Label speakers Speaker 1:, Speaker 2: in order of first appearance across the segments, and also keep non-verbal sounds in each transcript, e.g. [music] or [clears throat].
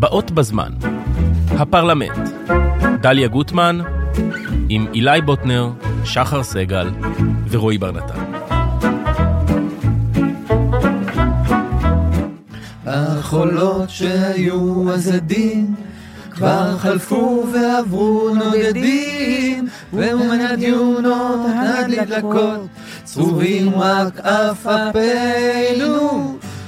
Speaker 1: באות בזמן, הפרלמנט, דליה גוטמן, עם אילי בוטנר, שחר סגל ורועי בר נתן.
Speaker 2: החולות שהיו אז עדים כבר חלפו ועברו נודדים ומן הדיונות הדלקות צרובים רק עפפינו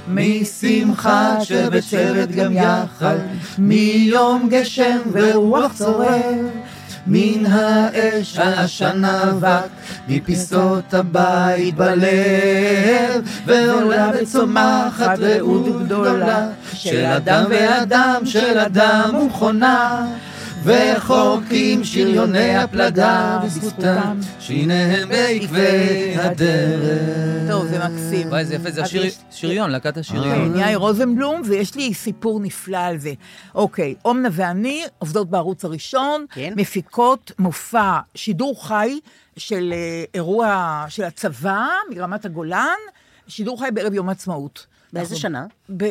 Speaker 2: משמחה שבת גם יחד מיום גשם ורוח צורר מן האש העשן אבק, מפיסות הבית בלב, ועולה וצומחת רעות גדולה, של אדם ואדם, של אדם ומכונה. וחורקים שריוני הפלדה בזכותם, שיניהם בעקבי הדרך.
Speaker 3: טוב, זה מקסים.
Speaker 2: וואי, זה יפה, זה השיר-
Speaker 3: יש-
Speaker 2: שריון, להקת השריון.
Speaker 3: כן, יאיר רוזנבלום, ויש לי סיפור נפלא על זה. אוקיי, אומנה ואני עובדות בערוץ הראשון,
Speaker 4: כן.
Speaker 3: מפיקות מופע שידור חי של אה, אירוע של הצבא מרמת הגולן, שידור חי בערב יום העצמאות.
Speaker 4: באיזה שנה?
Speaker 3: ב...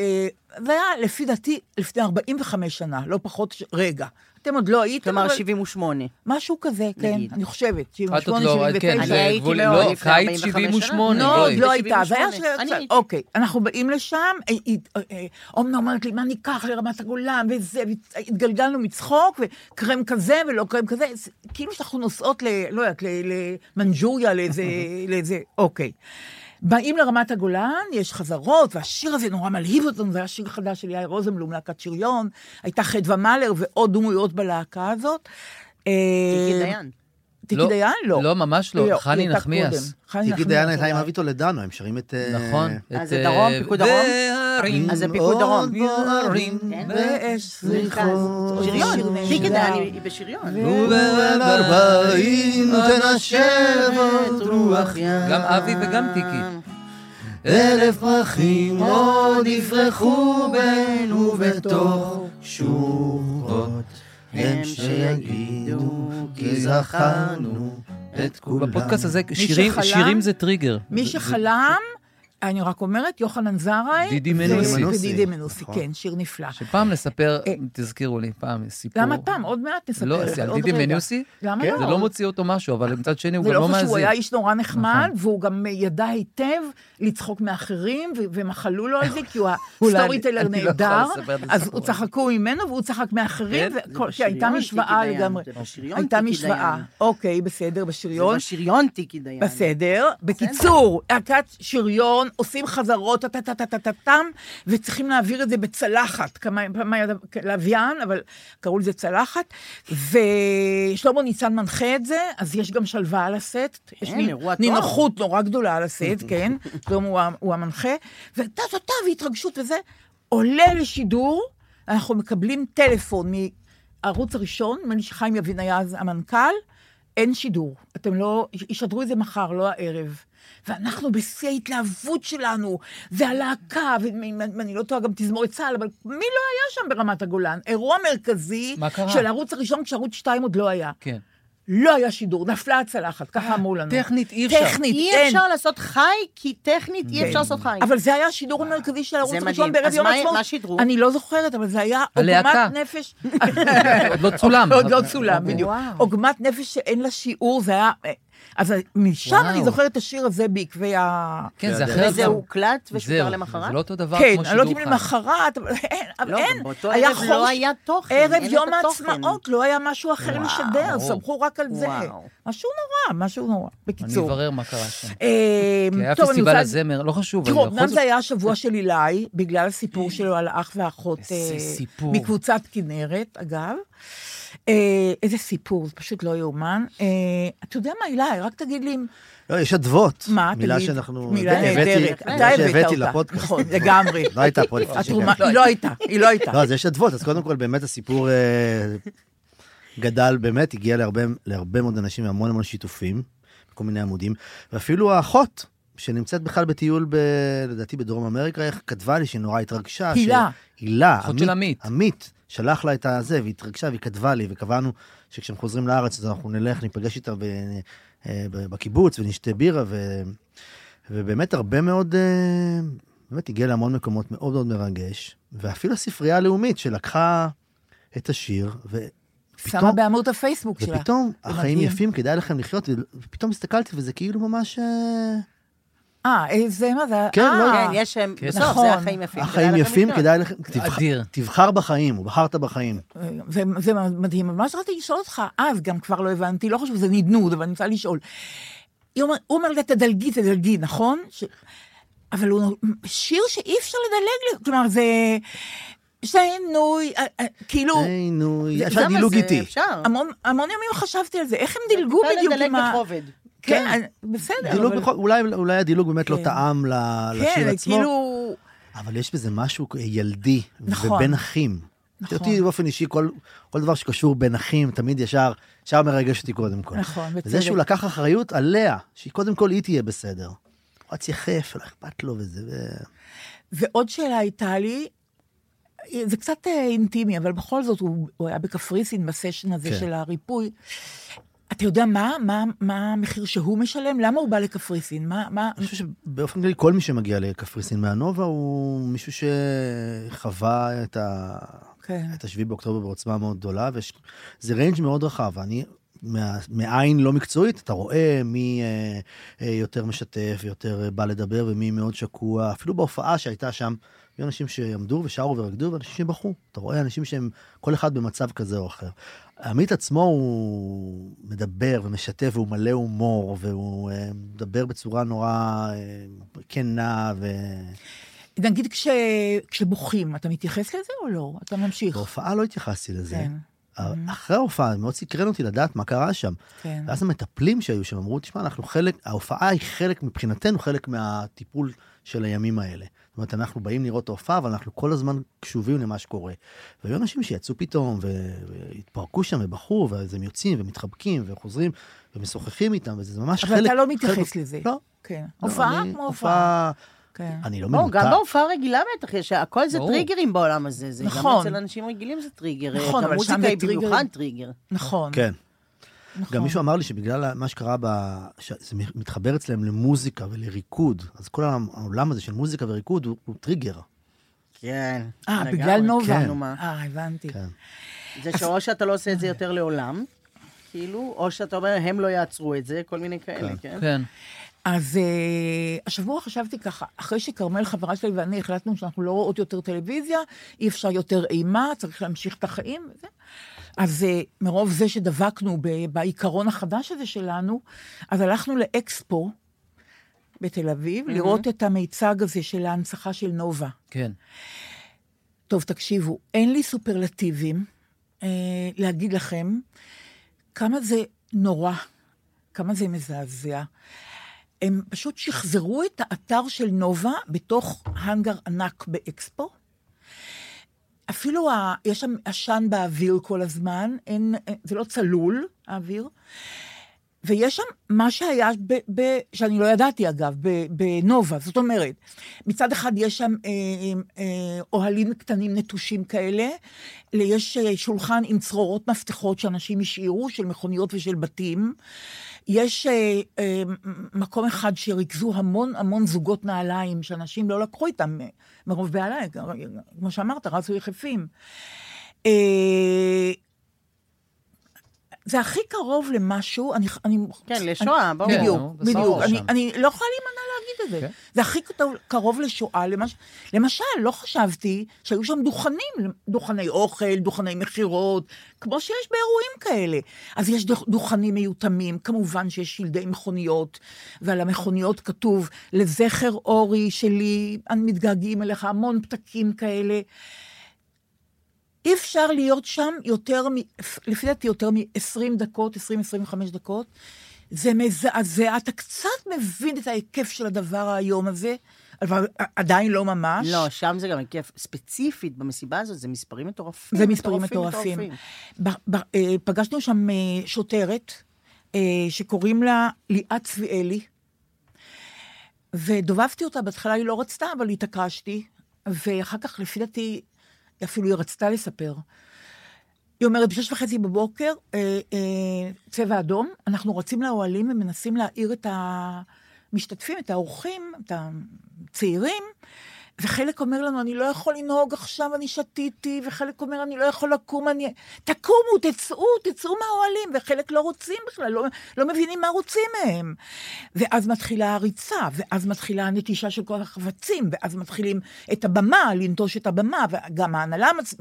Speaker 3: זה היה לפי דעתי לפני 45 שנה, לא פחות, ש... רגע. אתם עוד לא הייתם,
Speaker 4: כלומר,
Speaker 3: אבל
Speaker 4: 78.
Speaker 3: משהו כזה, כן,
Speaker 4: נגיד.
Speaker 3: אני חושבת,
Speaker 2: את עוד
Speaker 3: 78,
Speaker 2: לא,
Speaker 3: 79.
Speaker 2: כן,
Speaker 4: אני
Speaker 2: זה
Speaker 4: הייתי
Speaker 2: גבול,
Speaker 4: מאוד
Speaker 2: לא,
Speaker 4: לפני
Speaker 2: קיץ
Speaker 4: 45
Speaker 2: 78,
Speaker 4: שנה.
Speaker 3: לא,
Speaker 2: בואי.
Speaker 3: עוד לא הייתה, זה היה...
Speaker 4: 78. הייתי.
Speaker 3: אוקיי, אנחנו באים לשם, אה, אה, אה, אומנה אומרת לי, מה ניקח לרמת הגולן, וזה, והתגלגלנו מצחוק, וקרם כזה ולא קרם כזה, זה כאילו שאנחנו נוסעות ל... לא יודעת, ל- למנג'וריה. לאיזה... אוקיי. באים לרמת הגולן, יש חזרות, והשיר הזה נורא מלהיב אותנו, זה היה שיר חדש של יאיר רוזנבלום, להקת שריון, הייתה חדווה מלר ועוד דמויות בלהקה הזאת.
Speaker 4: טיקי
Speaker 3: אה,
Speaker 4: דיין.
Speaker 3: טיקי
Speaker 2: לא,
Speaker 3: דיין? לא.
Speaker 2: לא, ממש לא,
Speaker 3: היא
Speaker 2: חני נחמיאס.
Speaker 3: נחמיאס
Speaker 5: דיין הייתה עם. אבי טולדנו, הם שרים את... אה,
Speaker 2: נכון.
Speaker 4: אז זה
Speaker 2: אה,
Speaker 4: דרום, פיקוד דרום? אז זה פיקוד דרום.
Speaker 2: בוערים
Speaker 4: כן.
Speaker 3: ואש
Speaker 5: זריחות.
Speaker 4: שריון,
Speaker 3: נהדר.
Speaker 4: דיין היא בשריון.
Speaker 5: ובעל ארבעים תנשב עוד רוח ים.
Speaker 2: גם אבי וגם טיקי.
Speaker 5: אלף פרחים עוד יפרחו בין ובתוך שורות הם שיגידו כי זכרנו את כולם.
Speaker 2: בפודקאסט הזה שירים-
Speaker 3: שחלם-
Speaker 2: שירים זה טריגר.
Speaker 3: מי שחלם, אני רק אומרת, יוחנן זרעי.
Speaker 2: דידי מנוסי.
Speaker 3: ודידי מנוסי,
Speaker 5: נכון.
Speaker 3: כן, שיר נפלא.
Speaker 2: שפעם נספר,
Speaker 3: אה.
Speaker 2: תזכירו לי, פעם סיפור.
Speaker 3: למה פעם? עוד מעט נספר.
Speaker 2: לא,
Speaker 3: זה,
Speaker 2: זה על דידי. מנוסי?
Speaker 3: למה
Speaker 2: זה
Speaker 3: לא?
Speaker 2: לא מוציא אותו משהו, אבל מצד שני הוא
Speaker 3: זה
Speaker 2: גם
Speaker 3: לא
Speaker 2: לא
Speaker 3: חשוב, הוא
Speaker 2: מאזין.
Speaker 3: היה איש נורא נחמד,
Speaker 2: נכון.
Speaker 3: והוא גם ידע היטב לצחוק מאחרים, ומחלו לו על זה, כי הוא [laughs] הסטורי
Speaker 2: אני לא
Speaker 3: נהדר, אז
Speaker 2: הסיפור
Speaker 3: צחקו ממנו והוא צחק מאחרים,
Speaker 2: כן?
Speaker 4: זה
Speaker 3: שהייתה
Speaker 4: בשריון,
Speaker 3: משוואה לגמרי.
Speaker 4: בשריון,
Speaker 3: הייתה משוואה. אוקיי, בסדר,
Speaker 4: זה
Speaker 3: בשריון.
Speaker 4: בשריון טיקי דיין.
Speaker 3: בסדר. בקיצור, להקת שריון, עושים חזרות, טה-טה-טה-טה-טם, וצריכים להעביר את זה בצלחת. לוויין, אבל קראו לזה צלחת. ושלמה ניצן מנחה את זה, אז יש גם שלווה על הסט. יש
Speaker 4: כן.
Speaker 3: נינוחות נורא גדולה על הסט, כן? [laughs] שלמה הוא הוא המנחה. וטה-טה-טה, והתרגשות וזה. עולה לשידור, אנחנו מקבלים טלפון מ... הערוץ הראשון, נדמה לי שחיים יבין היה אז המנכ"ל, אין שידור. אתם לא, ישדרו את זה מחר, לא הערב. ואנחנו בשיא ההתלהבות שלנו, והלהקה, ואם אני לא טועה, גם תזמורת צה"ל, אבל מי לא היה שם ברמת הגולן? אירוע מרכזי? של הערוץ הראשון, כשערוץ 2 עוד לא היה.
Speaker 2: כן.
Speaker 3: לא היה שידור, נפלה הצלחת, ככה אמרו לנו.
Speaker 2: טכנית אי אפשר.
Speaker 3: טכנית,
Speaker 4: אי
Speaker 3: אין.
Speaker 4: אפשר לעשות חי, כי טכנית אי אפשר לעשות חי.
Speaker 3: אבל זה היה השידור המרכזי של הערוץ
Speaker 4: זה
Speaker 3: הראשון. בערב
Speaker 4: אז
Speaker 3: יום
Speaker 4: מה-
Speaker 3: העצמאות.
Speaker 4: מה שידרו?
Speaker 3: אני לא זוכרת, אבל זה היה. עוגמת נפש. [laughs]
Speaker 2: עוד לא צולם. [laughs]
Speaker 3: עוד לא צולם, בדיוק. עוגמת נפש שאין לה שיעור, זה היה... אז משם. אני זוכרת את השיר הזה בעקבי ה...
Speaker 2: כן, זה אחרת.
Speaker 4: וזה. הוקלט ושודר למחרת?
Speaker 2: זה לא אותו דבר
Speaker 3: כן,
Speaker 2: כמו
Speaker 3: אני לא יודעת
Speaker 2: שידור
Speaker 3: אם
Speaker 2: חי.
Speaker 3: למחרת, אבל אין, אבל
Speaker 4: לא,
Speaker 3: אין.
Speaker 4: גם באותו
Speaker 3: היה
Speaker 4: ערב לא
Speaker 3: חור-
Speaker 4: היה תוכן,
Speaker 3: ערב יום. העצמאות, לא היה משהו אחר. לשדר, סמכו רק על זה. משהו נורא, משהו נורא.
Speaker 2: אני
Speaker 3: בקיצור.
Speaker 2: אברר מה קרה שם.
Speaker 3: אה,
Speaker 2: כי היה
Speaker 3: אני
Speaker 2: פסטיבל הזמר, לא חשוב,
Speaker 3: תראו, אמנם. זה היה השבוע של אילי, בגלל הסיפור שלו על האח והאחות
Speaker 2: איזה
Speaker 3: אה,
Speaker 2: סיפור.
Speaker 3: מקבוצת כנרת, אגב. אה, איזה סיפור, זה פשוט לא יאומן. אה, אתה יודע מה, אילי, רק תגיד לי אם...
Speaker 5: לא, יש אדוות.
Speaker 3: מה,
Speaker 5: מילה
Speaker 3: תגיד.
Speaker 5: שאנחנו...
Speaker 3: מילה נהדרת.
Speaker 5: מילה
Speaker 3: אתה הבאת
Speaker 5: שהבאתי
Speaker 3: אותה.
Speaker 5: לפודקאסט.
Speaker 3: נכון, לגמרי.
Speaker 5: לא הייתה פה לפני שהגעתי.
Speaker 3: היא לא הייתה, היא לא הייתה.
Speaker 5: לא, אז יש אדוות, אז קודם כל באמת הסיפור אה, גדל באמת, הגיע להרבה, מאוד אנשים והמון המון שיתופים, בכל מיני עמודים, ואפילו האחות, שנמצאת בכלל בטיול, ב, לדעתי בדרום אמריקה, איך כתבה לי שהיא נורא התרגשה.
Speaker 3: הילה.
Speaker 5: הילה.
Speaker 2: אחות של עמית.
Speaker 5: עמית, שלח לה את הזה, והיא התרגשה, והיא כתבה לי, וקבענו שכשהם חוזרים לארץ, אז אנחנו נלך, ניפגש איתה אה, ב- בקיבוץ, ונשתה בירה, ו... ובאמת הרבה מאוד, אה, באמת הגיע להמון מקומות מאוד מאוד מרגש, ואפילו הספרייה הלאומית שלקחה את השיר,
Speaker 3: שמה
Speaker 5: ופתאום,
Speaker 3: בעמוד הפייסבוק שלה.
Speaker 5: ופתאום החיים
Speaker 3: מדהים.
Speaker 5: יפים, כדאי לכם לחיות, ופתאום הסתכלתי וזה כאילו ממש... אה,
Speaker 3: אה, איזה, מה זה?
Speaker 5: כן,
Speaker 3: אה,
Speaker 5: לא,
Speaker 4: כן, יש שם, בסוף
Speaker 3: נכון.
Speaker 4: זה החיים יפים.
Speaker 5: החיים יפים. כדאי
Speaker 2: אדיר.
Speaker 5: תבחר בחיים, או בחרת בחיים.
Speaker 3: זה, זה מדהים. אבל מה שרציתי לשאול אותך, אז גם כבר לא הבנתי, לא חשוב, זה נדנוד, אבל אני רוצה לשאול. הוא אומר לה, תדלגי, תדלגי, נכון? אבל הוא שיר שאי אפשר לדלג, כלומר, זה... אה, אה, כאילו, זה-
Speaker 5: אפשר דילוג
Speaker 4: זה
Speaker 5: איתי.
Speaker 4: אפשר.
Speaker 3: המון, ימים חשבתי על זה, איך הם דילגו
Speaker 4: אפשר
Speaker 3: בדיוק
Speaker 4: לדלג
Speaker 3: עם ה...
Speaker 4: בכובד.
Speaker 3: כן, אני- בסדר,
Speaker 5: דילוג
Speaker 3: אבל...
Speaker 5: בכל- אולי אולי הדילוג באמת לא
Speaker 3: כן.
Speaker 5: טעם ל- לשיר
Speaker 3: כן,
Speaker 5: עצמו,
Speaker 3: כאילו...
Speaker 5: אבל יש בזה משהו ילדי,
Speaker 3: נכון.
Speaker 5: ובין אחים.
Speaker 3: נכון.
Speaker 5: אותי באופן אישי, כל, כל דבר שקשור בין אחים, תמיד ישר, ישר מרגש אותי קודם כל.
Speaker 3: נכון, בצדק.
Speaker 5: וזה שהוא לקח אחריות עליה, שהיא קודם כל היא תהיה בסדר. הוא רץ יחף, לא אכפת לו וזה, ו...
Speaker 3: ועוד שאלה הייתה לי, זה קצת אה, אינטימי, אבל בכל זאת, הוא, הוא היה בקפריסין בסשן הזה
Speaker 5: כן.
Speaker 3: כן. של הריפוי. אתה יודע מה, מה, מה המחיר שהוא משלם? למה הוא בא לקפריסין? מה, מה...
Speaker 5: אני חושב שבאופן כללי כל מי שמגיע לקפריסין מהנובה הוא מישהו שחווה את, ה...
Speaker 3: כן.
Speaker 5: את השביעי באוקטובר בעוצמה מאוד גדולה, וזה range מאוד רחב. אני, מה, מעין לא מקצועית, אתה רואה מי אה, אה, יותר משתף ויותר אה, בא לדבר ומי מאוד שקוע. אפילו בהופעה שהייתה שם, היו אנשים שעמדו ושרו ורקדו ואנשים שבכו. אתה רואה אנשים שהם כל אחד במצב כזה או אחר. עמית עצמו הוא מדבר ומשתף והוא מלא הומור והוא אה, מדבר בצורה נורא אה, כנה ו...
Speaker 3: נגיד כש, כשבוכים, אתה מתייחס לזה או לא? אתה ממשיך.
Speaker 5: בהופעה לא התייחסתי לזה.
Speaker 3: כן.
Speaker 5: אבל אחרי ההופעה, מאוד סקרן אותי לדעת מה קרה שם.
Speaker 3: כן.
Speaker 5: ואז המטפלים שהיו שם אמרו, תשמע, אנחנו חלק, ההופעה היא חלק, מבחינתנו, חלק מהטיפול של הימים האלה. זאת אומרת, אנחנו באים לראות את ההופעה, אבל אנחנו כל הזמן קשובים למה שקורה. והיו אנשים שיצאו פתאום, ו- והתפרקו שם ובכו, ואז הם יוצאים ומתחבקים וחוזרים ומשוחחים איתם, וזה ממש
Speaker 3: אבל
Speaker 5: חלק...
Speaker 3: אתה לא
Speaker 5: חלק-
Speaker 3: מתייחס לזה.
Speaker 5: לא.
Speaker 3: כן.
Speaker 5: לא,
Speaker 3: הופעה
Speaker 5: אני-
Speaker 3: כמו הופעה. כן.
Speaker 5: אני לא מנותק.
Speaker 4: גם בהופעה רגילה בטח, יש, הכל זה. טריגרים בעולם הזה. זה גם
Speaker 3: נכון.
Speaker 4: אצל אנשים רגילים זה טריגר.
Speaker 3: נכון, אבל
Speaker 4: המוזיקה
Speaker 3: שם זה
Speaker 4: היא
Speaker 3: טריגר-
Speaker 4: במיוחד טריגר.
Speaker 3: נכון.
Speaker 5: כן.
Speaker 3: נכון.
Speaker 5: גם מישהו אמר לי שבגלל מה שקרה, ב... שזה מתחבר אצלם למוזיקה ולריקוד, אז כל העולם הזה של מוזיקה וריקוד הוא, הוא טריגר.
Speaker 4: כן.
Speaker 3: אה. בגלל נובה.
Speaker 5: כן.
Speaker 3: אה, הבנתי.
Speaker 5: כן.
Speaker 4: זה שאו שאתה לא עושה את זה יותר לעולם, כאילו, או שאתה אומר, הם לא יעצרו את זה, כל מיני כאלה, כן?
Speaker 2: כן.
Speaker 3: אז uh, השבוע חשבתי ככה, אחרי שכרמל, חברה שלי ואני, החלטנו שאנחנו לא רואות יותר טלוויזיה, אי אפשר יותר אימה, צריך להמשיך את החיים. וזה. אז uh, מרוב זה שדבקנו בעיקרון החדש הזה שלנו, אז הלכנו לאקספו בתל אביב, mm-hmm. לראות את המיצג הזה של ההנצחה של נובה.
Speaker 2: כן.
Speaker 3: טוב, תקשיבו, אין לי סופרלטיבים אה, להגיד לכם כמה זה נורא, כמה זה מזעזע. הם פשוט שחזרו את האתר של נובה בתוך האנגר ענק באקספו. אפילו ה, יש שם עשן באוויר כל הזמן, אין, אין- זה לא צלול, האוויר. ויש שם מה שהיה, ב, ב, שאני לא ידעתי אגב, בנובה. זאת אומרת, מצד אחד יש שם אה, אה, אוהלים קטנים נטושים כאלה, יש אה, שולחן עם צרורות מפתחות שאנשים השאירו, של מכוניות ושל בתים. יש אה, אה, מקום אחד שריכזו המון המון זוגות נעליים, שאנשים לא לקחו איתם אה, מרוב בהלה, כמו שאמרת, רצו יחפים. אה, זה הכי קרוב למשהו, אני... אני
Speaker 4: כן, לשואה, ברור.
Speaker 3: בדיוק,
Speaker 2: זה
Speaker 3: בדיוק. אני. אני לא יכולה להימנע להגיד את זה.
Speaker 2: כן.
Speaker 3: זה הכי קרוב- לשואה. למש... למשל, לא חשבתי שהיו שם דוכנים, דוכני אוכל, דוכני מכירות, כמו שיש באירועים כאלה. אז יש דוכ- דוכנים מיותמים, כמובן שיש שלדי מכוניות, ועל המכוניות כתוב, לזכר אורי שלי, אני מתגעגעים אליך, המון פתקים כאלה. אי אפשר להיות שם יותר מ... לפי דעתי יותר מ-20 דקות, 20-25 דקות. זה מזעזע, אתה קצת מבין את ההיקף של הדבר האיום הזה, אבל עדיין לא ממש.
Speaker 4: לא, שם זה גם כיף. ספציפית, במסיבה הזאת, זה מספרים מטורפים.
Speaker 3: זה מספרים מטורפים. אה, פגשנו שם אה, שוטרת, אה, שקוראים לה ליאת צביאלי, ודובבתי אותה, בהתחלה היא לא רצתה, אבל התעקשתי, ואחר כך, לפי דעתי, אפילו היא רצתה לספר. היא אומרת, בשש וחצי בבוקר, אה, אה, צבע אדום, אנחנו רצים לאוהלים ומנסים להעיר את המשתתפים, את האורחים, את הצעירים, וחלק אומר לנו, אני לא יכול לנהוג עכשיו, אני שתיתי, וחלק אומר, אני לא יכול לקום, אני... תקומו, תצאו, תצאו מהאוהלים, וחלק לא רוצים בכלל, לא, לא מבינים מה רוצים מהם. ואז מתחילה הריצה, ואז מתחילה הנטישה של כל החפצים, ואז מתחילים את הבמה, לנטוש את הבמה, וגם ההנהלה... מצ...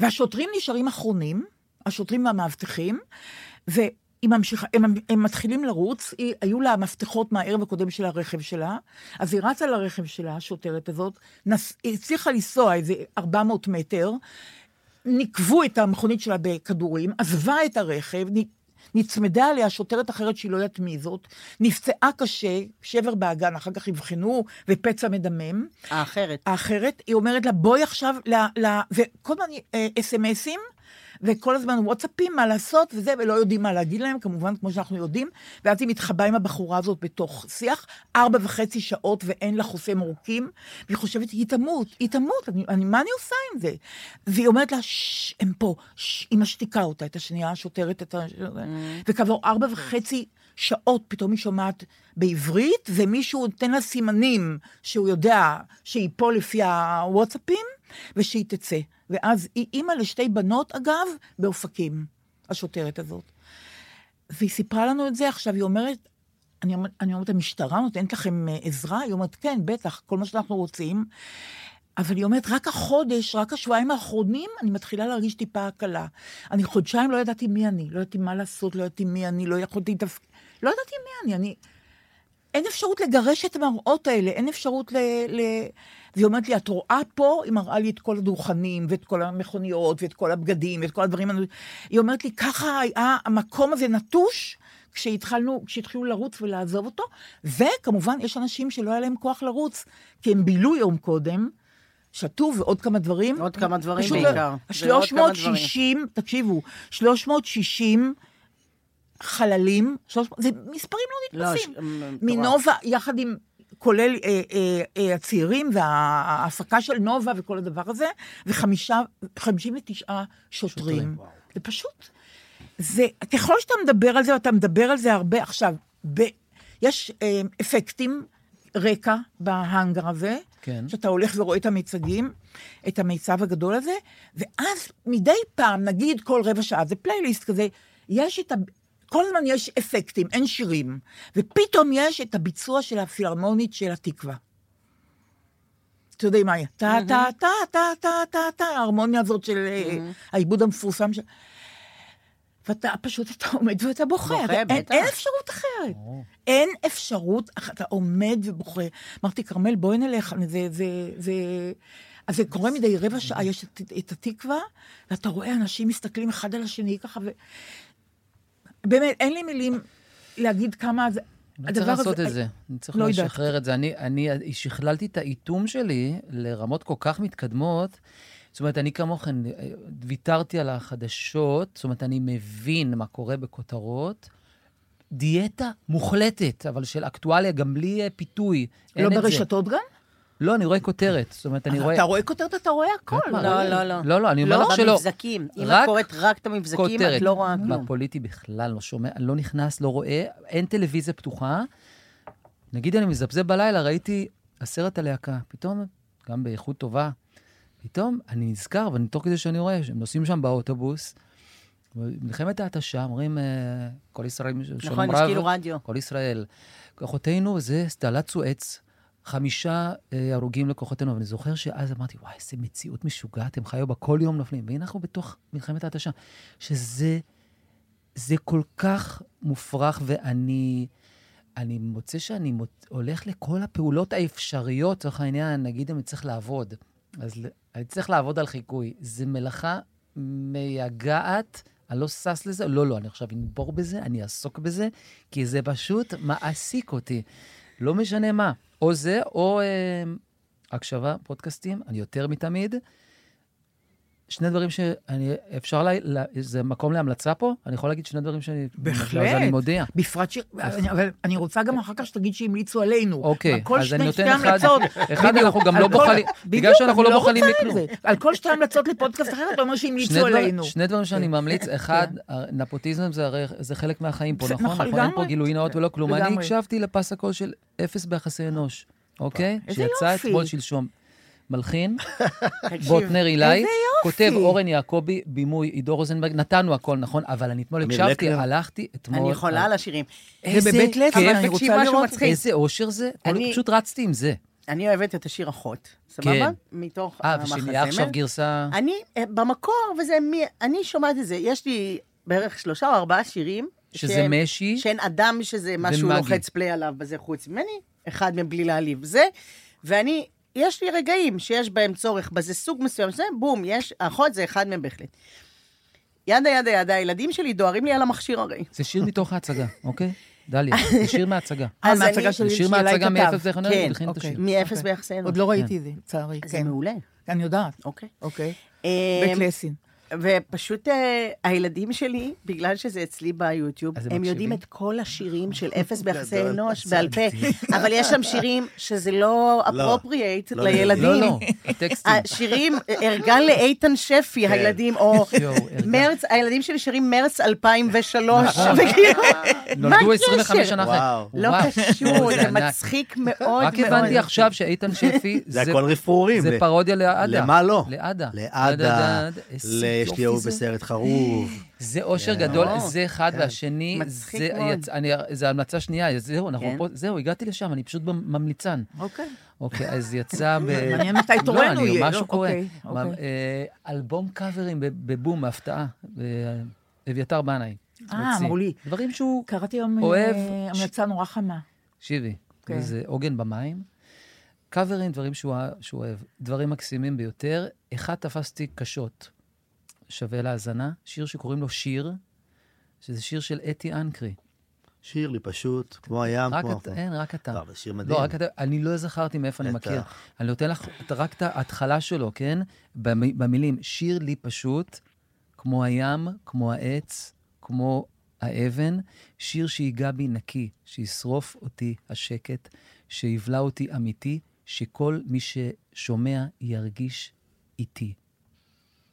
Speaker 3: והשוטרים נשארים אחרונים, השוטרים והמאבטחים, והיא ממשיכה, הם, הם מתחילים לרוץ, היא, היו לה מפתחות מהערב הקודם של הרכב שלה, אז היא רצה לרכב שלה, השוטרת הזאת, נס, היא הצליחה לנסוע איזה 400 מטר, ניקבו את המכונית שלה בכדורים, עזבה את הרכב, נצמדה עליה שוטרת אחרת שהיא לא יודעת מי זאת, נפצעה קשה, שבר באגן, אחר כך אבחנו, ופצע מדמם.
Speaker 4: האחרת.
Speaker 3: האחרת, היא אומרת לה, בואי עכשיו, ל, ל, וכל הזמן אה, אס.אם.אסים, וכל הזמן וואטסאפים, מה לעשות וזה, ולא יודעים מה להגיד להם, כמובן, כמו שאנחנו יודעים, ואז היא מתחבאה עם הבחורה הזאת בתוך שיח, ארבע וחצי שעות ואין לה חוסם עורקים, והיא חושבת, היא תמות, היא תמות, אני, אני, מה אני עושה עם זה? והיא אומרת לה, ששש, הם פה, ששש, היא משתיקה אותה, את השנייה השוטרת, את ה... וכעבור ארבע וחצי שעות פתאום היא שומעת בעברית, ומישהו נותן לה סימנים שהוא יודע שהיא פה לפי הוואטסאפים, ושהיא תצא. ואז היא אימא לשתי בנות, אגב, באופקים, השוטרת הזאת. והיא סיפרה לנו את זה, עכשיו היא אומרת, אני, אני אומרת, המשטרה נותנת לכם אה, עזרה? היא אומרת, כן, בטח, כל מה שאנחנו רוצים. אבל היא אומרת, רק החודש, רק השבועיים האחרונים, אני מתחילה להרגיש טיפה הקלה. אני חודשיים לא ידעתי מי אני, לא ידעתי מה לעשות, לא ידעתי מי אני, לא יכולתי לתפק... לא ידעתי מי אני, אני... אין אפשרות לגרש את המראות האלה, אין אפשרות ל... ל... והיא אומרת לי, את רואה פה? היא מראה לי את כל הדוכנים, ואת כל המכוניות, ואת כל הבגדים, ואת כל הדברים. היא אומרת לי, ככה היה המקום הזה נטוש, כשהתחלנו, כשהתחילו לרוץ ולעזוב אותו, וכמובן, יש אנשים שלא היה להם כוח לרוץ, כי הם בילו יום קודם, שתו ועוד כמה דברים.
Speaker 4: עוד כמה דברים בעיקר.
Speaker 3: לא-
Speaker 4: זה עוד כמה דברים.
Speaker 3: 360, תקשיבו, 360 חללים, 300, זה מספרים לא
Speaker 4: לא,
Speaker 3: נתפסים.
Speaker 4: מטורף.
Speaker 3: מנובה, יחד עם, כולל אה, אה, אה, הצעירים וההפקה של נובה וכל הדבר הזה, וחמישה, 59 שוטרים. זה פשוט, זה, ככל שאתה מדבר על זה, ואתה מדבר על זה הרבה, עכשיו, ב, יש אה, אפקטים, רקע בהאנגר הזה,
Speaker 2: כן.
Speaker 3: שאתה הולך ורואה את המיצגים, את המיצב הגדול הזה, ואז מדי פעם, נגיד כל רבע שעה, זה פלייליסט כזה, יש את. כל הזמן יש אפקטים, אין שירים, ופתאום יש את הביצוע של הפילהרמונית של התקווה. אתה יודע מה היא? טה טה טה טה טה טה טה, ההרמוניה הזאת של אה, העיבוד המפורסם של... ואתה פשוט, אתה עומד ואתה בוכה.
Speaker 4: בוכה, בטח.
Speaker 3: אין אפשרות אחרת. אין אפשרות, אתה עומד ובוכה. אמרתי, כרמל, בואי נלך, זה, זה, זה... אז זה קורה מדי רבע שעה, יש את, את התקווה, ואתה רואה אנשים מסתכלים אחד על השני ככה. באמת, אין לי מילים להגיד כמה זה...
Speaker 2: אני צריך לעשות את זה. אני צריך
Speaker 3: לא יודעת.
Speaker 2: לשחרר את זה. אני, אני שכללתי את האיתום שלי לרמות כל כך מתקדמות, זאת אומרת, אני כמוכן, אה, ויתרתי על החדשות, זאת אומרת, אני מבין מה קורה בכותרות. דיאטה מוחלטת, אבל של אקטואליה, גם בלי אה, פיתוי.
Speaker 3: לא. ברשתות גם?
Speaker 2: לא, אני רואה כותרת. זאת אומרת, אני רואה...
Speaker 3: אתה רואה כותרת, אתה רואה הכל.
Speaker 4: לא, לא, לא.
Speaker 2: לא, לא, אני אומר לך שלא.
Speaker 4: במבזקים. אם
Speaker 2: רק
Speaker 4: את קוראת רק את המבזקים. את לא רואה כלום.
Speaker 2: בפוליטי בכלל לא שומע, לא נכנס, לא רואה, אין טלוויזיה פתוחה. נגיד אני מזפזפ בלילה, ראיתי הסרט הלהקה, פתאום, גם באיכות טובה, פתאום אני נזכר, ואני תוך כדי שאני רואה שהם נוסעים שם באוטובוס, מלחמת ההתשה, אומרים, אה, כל ישראל,
Speaker 4: נכון, יש כאילו רדיו.
Speaker 2: כל ישראל. כוחותינו זה סתלת סואץ, חמישה אה, הרוגים לכוחותינו. ואני זוכר שאז אמרתי, וואי, איזה מציאות משוגעת, הם חיו בה כל יום נופלים. והנה אנחנו בתוך מלחמת ההתשה, שזה זה כל כך מופרך, ואני אני מוצא שאני מוצ... הולך לכל הפעולות האפשריות, לצורך העניין, נגיד אני צריך לעבוד, אז אני צריך לעבוד על חיקוי. זה מלאכה מייגעת. אני לא שש לזה, לא, לא, אני עכשיו אנבור בזה, אני אעסוק בזה, כי זה פשוט מעסיק אותי. לא משנה מה. או זה, או אה, הקשבה, פודקאסטים, אני יותר מתמיד. שני דברים שאני, אפשר, לה, לה, זה מקום להמלצה פה? אני יכול להגיד שני דברים שאני...
Speaker 3: בהחלט.
Speaker 2: אז אני מודיע.
Speaker 3: בפרט ש... אני- אבל אני רוצה גם אחר כך שתגיד שהמליצו עלינו.
Speaker 2: אוקיי, אז אני נותן אחד.
Speaker 3: המלצות.
Speaker 2: אחד. אנחנו גם לא בוחלים, בגלל שאנחנו
Speaker 3: אני
Speaker 2: לא בוחלים
Speaker 3: זה. על כל שתי המלצות לפודקאסט אחר, אתה אומר שהמליצו עלינו.
Speaker 2: שני דברים שאני ממליץ, אחד, נפוטיזם זה הרי, זה חלק מהחיים פה, נכון?
Speaker 3: נכון,
Speaker 2: אין פה. גילוי נאות ולא כלום. אני. הקשבתי לפס הקול של אפס ביחסי אנוש, אוקיי? שיצא. אתמול שלשום. מלחין, [laughs] בוטנר אילי. כותב אורן יעקבי, בימוי עידו רוזנברג, נתנו הכל, נכון? אבל אני אתמול הקשבתי. הלכתי אתמול...
Speaker 4: אני יכולה על השירים.
Speaker 2: איזה
Speaker 3: בבית לסין,
Speaker 2: כיף,
Speaker 3: אני
Speaker 4: תקשיב,
Speaker 3: רוצה
Speaker 4: משהו
Speaker 3: לראות.
Speaker 4: מצחיק.
Speaker 2: איזה אושר זה. פשוט רצתי עם זה.
Speaker 4: אני אוהבת את השיר אחות, סבבה?
Speaker 2: כן.
Speaker 4: מתוך
Speaker 2: אה,
Speaker 4: המחזמר.
Speaker 2: ושנהיה עכשיו גרסה...
Speaker 4: אני, אה, במקור, וזה מי... אני שומעת את זה, יש לי בערך שלושה או ארבעה שירים.
Speaker 2: שזה
Speaker 4: שהם-
Speaker 2: משי.
Speaker 4: שאין אדם שזה משהו
Speaker 2: ומגי.
Speaker 4: לוחץ פליי עליו בזה חוץ ממני, אחד מהם בלי להעליב. זה, ואני, יש לי רגעים שיש בהם צורך בזה סוג מסוים, זה בום, יש, האחות זה אחד מהם בהחלט. ידה ידה ידה, הילדים שלי דוהרים לי על המכשיר הרי.
Speaker 2: זה שיר מתוך ההצגה, אוקיי? דליה, [laughs] זה שיר מההצגה.
Speaker 3: אה,
Speaker 4: אז
Speaker 3: מההצגה
Speaker 4: אני-
Speaker 3: של
Speaker 2: זה שיר מההצגה
Speaker 3: כתב.
Speaker 2: מאפס דרך הנר,
Speaker 4: כן,
Speaker 3: אוקיי.
Speaker 4: מאפס
Speaker 3: אוקיי.
Speaker 4: ביחסי אנוש.
Speaker 3: עוד לא ראיתי את זה, לצערי.
Speaker 4: זה
Speaker 3: כן.
Speaker 4: מעולה.
Speaker 3: אני יודעת.
Speaker 4: אוקיי.
Speaker 3: אוקיי.
Speaker 4: אמ,
Speaker 3: בית לסין.
Speaker 4: ופשוט אה, הילדים שלי, בגלל שזה אצלי ביוטיוב,
Speaker 2: הם?
Speaker 4: יודעים את כל השירים של [laughs] אפס ביחסי אנוש בעל פה, אבל יש שם שירים שזה לא אפרופריאט
Speaker 5: לא,
Speaker 4: לילדים.
Speaker 2: לא, לא, [laughs] הטקסטים.
Speaker 4: השירים, ארגן לאיתן שפי, הילדים, או. [laughs] מרץ, הילדים שלי שרים מרץ 2003,
Speaker 2: נכון.
Speaker 4: וכאילו, מה
Speaker 2: נולדו
Speaker 4: הקשר?
Speaker 2: 25 שנה אחרי.
Speaker 4: לא קשור,
Speaker 2: זה.
Speaker 4: מצחיק מאוד מאוד.
Speaker 2: רק הבנתי עכשיו שאיתן שפי,
Speaker 5: זה הכל רפרורים.
Speaker 2: זה פרודיה לעדה.
Speaker 5: למה לא?
Speaker 2: לעדה.
Speaker 5: לעדה, יש לי אהוב
Speaker 2: זה.
Speaker 5: בסרט חרוב.
Speaker 2: זה אושר גדול,
Speaker 4: לא.
Speaker 2: זה אחד,
Speaker 5: כן.
Speaker 2: והשני,
Speaker 4: מצחיק
Speaker 2: זה המלצה שנייה, זהו, אנחנו
Speaker 4: כן.
Speaker 2: פה, זהו, הגעתי לשם, אני פשוט ממליצן.
Speaker 3: אוקיי.
Speaker 2: אוקיי, אז יצא ב...
Speaker 3: מעניין מתי תורנו
Speaker 2: לא, אני-
Speaker 3: יהיה,
Speaker 2: משהו
Speaker 3: לא?
Speaker 2: קורה.
Speaker 3: אוקיי, אוקיי.
Speaker 2: אה, אלבום קאברים בב- בבום, בהפתעה. אביתר בנאי.
Speaker 3: אה. אמרו לי.
Speaker 2: דברים שהוא...
Speaker 3: קראתי היום
Speaker 2: אוהב-
Speaker 3: אה, המלצה נורא חמה.
Speaker 2: תקשיבי,
Speaker 3: כן.
Speaker 2: זה עוגן במים. קאברים, דברים שהוא, שהוא אוהב. דברים מקסימים ביותר. אחד תפסתי קשות, שווה להאזנה, שיר שקוראים לו שיר, שזה שיר של אתי אנקרי.
Speaker 5: שיר לי פשוט, כמו הים,
Speaker 2: רק
Speaker 5: כמו...
Speaker 2: אתה, אין, רק אתה.
Speaker 5: לא, אבל שיר מדהים.
Speaker 2: לא, רק אתה, אני לא זכרתי מאיפה אני. מכיר. אני נותן לך את- רק את ההתחלה שלו, כן? במ- במילים, שיר לי פשוט, כמו הים, כמו העץ, כמו האבן, שיר שיגע בי נקי, שישרוף אותי השקט, שיבלע אותי אמיתי, שכל מי ששומע ירגיש איתי.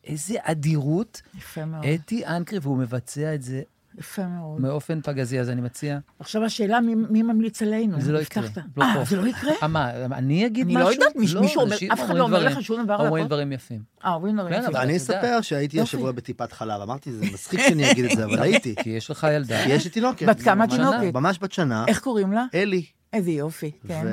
Speaker 2: איזה אדירות,
Speaker 3: יפה מאוד.
Speaker 2: אתי אנקרי, והוא מבצע את זה
Speaker 3: יפה מאוד.
Speaker 2: באופן פגזי, אז אני מציע...
Speaker 3: עכשיו השאלה, מי- מי ממליץ עלינו?
Speaker 2: זה לא יקרה. לא
Speaker 3: אה,
Speaker 2: פה.
Speaker 3: זה לא יקרה?
Speaker 2: אה, מה, אני אגיד
Speaker 3: אני
Speaker 2: משהו?
Speaker 3: לא יודעת, מישהו- מישהו אומר- אף אחד לא אומר לך שום דבר
Speaker 2: אומרים? דברים יפים.
Speaker 3: אה, אומרים דברים
Speaker 2: כן,
Speaker 3: יפים.
Speaker 5: אני. אספר שהייתי. השבוע בטיפת חלב. אמרתי, זה מצחיק שאני אגיד את זה, אבל [laughs] הייתי.
Speaker 2: כי יש לך ילדה.
Speaker 5: כי יש לי תינוקת.
Speaker 3: בת כמה תינוקת?
Speaker 5: ממש בת שנה.
Speaker 3: איך קוראים לה?
Speaker 5: אלי.
Speaker 3: איזה יופי, כן.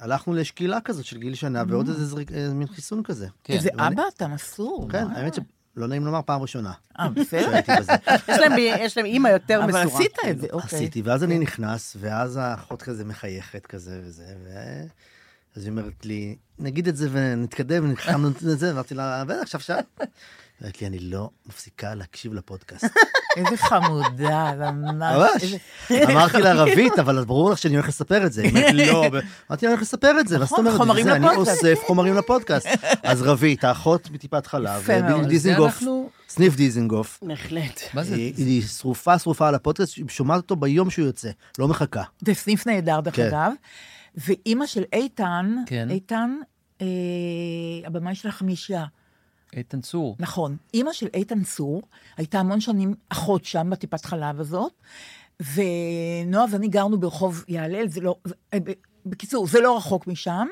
Speaker 5: והלכנו לשקילה כזאת של גיל שנה, ועוד איזה זריק- אה, מין חיסון כזה.
Speaker 2: כן.
Speaker 3: איזה אבא אתה מסור.
Speaker 5: כן. האמת שלא נעים לומר פעם ראשונה.
Speaker 3: אה, בסדר.
Speaker 4: יש להם ב- יש להם אימא יותר
Speaker 3: אבל
Speaker 4: מסורה.
Speaker 3: עשית את זה, אוקיי.
Speaker 5: עשיתי, ואז אני נכנס, ואז האחות כזה מחייכת כזה וזה, אז היא אומרת לי, נגיד את זה ונתקדם, ונתחמנו את זה, אמרתי לה, בטח, עכשיו שעה. אומרת לי, אני לא מפסיקה להקשיב לפודקאסט. [laughs]
Speaker 3: איזה חמודה, ממש...
Speaker 5: ממש. אמרתי לה, [laughs] רבית, אבל ברור לך שאני הולך לספר את זה. היא אומרת לי, לא. אמרתי לה, אני הולך לספר את זה, מה זאת
Speaker 3: נכון,
Speaker 5: אומרת?
Speaker 3: חומרים
Speaker 5: זה, אני
Speaker 3: לפודקאסט.
Speaker 5: אוסף חומרים לפודקאסט. [laughs] אז רבית, האחות מטיפת חלב, דיזינגוף, סניף דיזינגוף.
Speaker 4: בהחלט.
Speaker 2: מה זה?
Speaker 5: היא שרופה שרופה על הפודקאסט, היא שומעת אותו ביום שהוא יוצא, לא מחכה.
Speaker 3: זה סניף נהדר, דרך
Speaker 5: כן.
Speaker 3: אגב. ואימא של איתן,
Speaker 2: כן.
Speaker 3: איתן, אה, הבמאי של החמישייה,
Speaker 2: איתן צור.
Speaker 3: נכון. אימא של איתן צור הייתה המון שנים אחות שם, בטיפת חלב הזאת, ונועה ואני גרנו ברחוב יעלל, זה לא... אה, בקיצור, זה לא רחוק משם.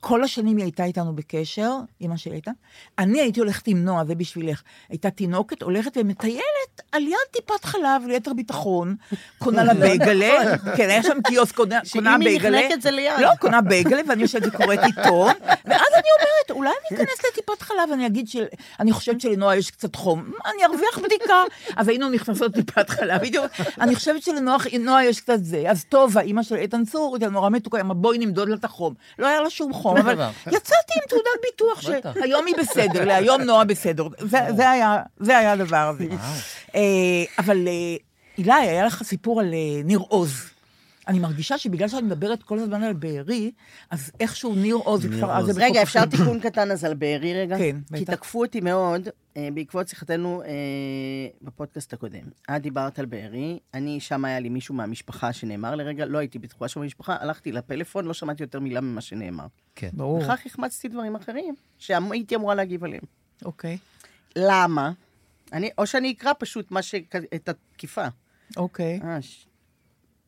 Speaker 3: כל השנים היא הייתה איתנו בקשר, אימא של איתן. אני הייתי הולכת עם נועה, זה בשבילך. הייתה תינוקת, הולכת ומטיילת על יד טיפת חלב, ליתר ביטחון, קונה לה בייגלה, כן, היה שם קיוסק, קונה
Speaker 4: שאם
Speaker 3: קונה
Speaker 4: היא
Speaker 3: בייגלה.
Speaker 4: נחנקת זה ליד.
Speaker 3: לא, קונה בייגלה, ואני יושבת וקוראת עיתון, ואז אני אומרת, אולי אני אכנס לטיפת חלב, אני אגיד של... אני חושבת שלנועה יש קצת חום, אני ארוויח בדיקה. [laughs] אז היינו נכנסות לטיפת חלב, אומרת, אני חושבת שלנועה יש קצת זה. אז טובה, אימא של איתן צור, הייתה נורא מתוקה, אמרה, בואי נמדוד לה את החום. לא היה לה שום חום,
Speaker 2: שום
Speaker 3: אבל
Speaker 2: דבר.
Speaker 3: יצאתי עם תעודת ביטוח. שהיום היא בסדר, להיום נועה בסדר. זה- זה היה- זה היה הדבר הזה. אה, אבל אה, אילי, היה לך סיפור על אה, ניר עוז. אני מרגישה שבגלל שאני מדברת כל הזמן על בארי, אז איכשהו ניר עוז כבר... אז
Speaker 5: עוז.
Speaker 3: זה
Speaker 4: רגע, אפשר. תיקון קטן אז על בארי רגע?
Speaker 3: כן,
Speaker 4: כי
Speaker 3: בטח.
Speaker 4: תקפו אותי מאוד אה, בעקבות שיחתנו אה, בפודקאסט הקודם. את דיברת על בארי, אני, שם היה לי מישהו מהמשפחה שנאמר לרגע, לא הייתי בטוחה שהוא במשפחה, הלכתי לפלאפון, לא שמעתי יותר מילה ממה שנאמר.
Speaker 2: כן.
Speaker 3: ברור.
Speaker 4: וכך החמצתי דברים אחרים, שהייתי אמורה להגיב עליהם.
Speaker 3: אוקיי,
Speaker 4: למה? אני, או שאני אקרא פשוט מה ש... את התקיפה.
Speaker 3: אוקיי.
Speaker 4: אה, ש...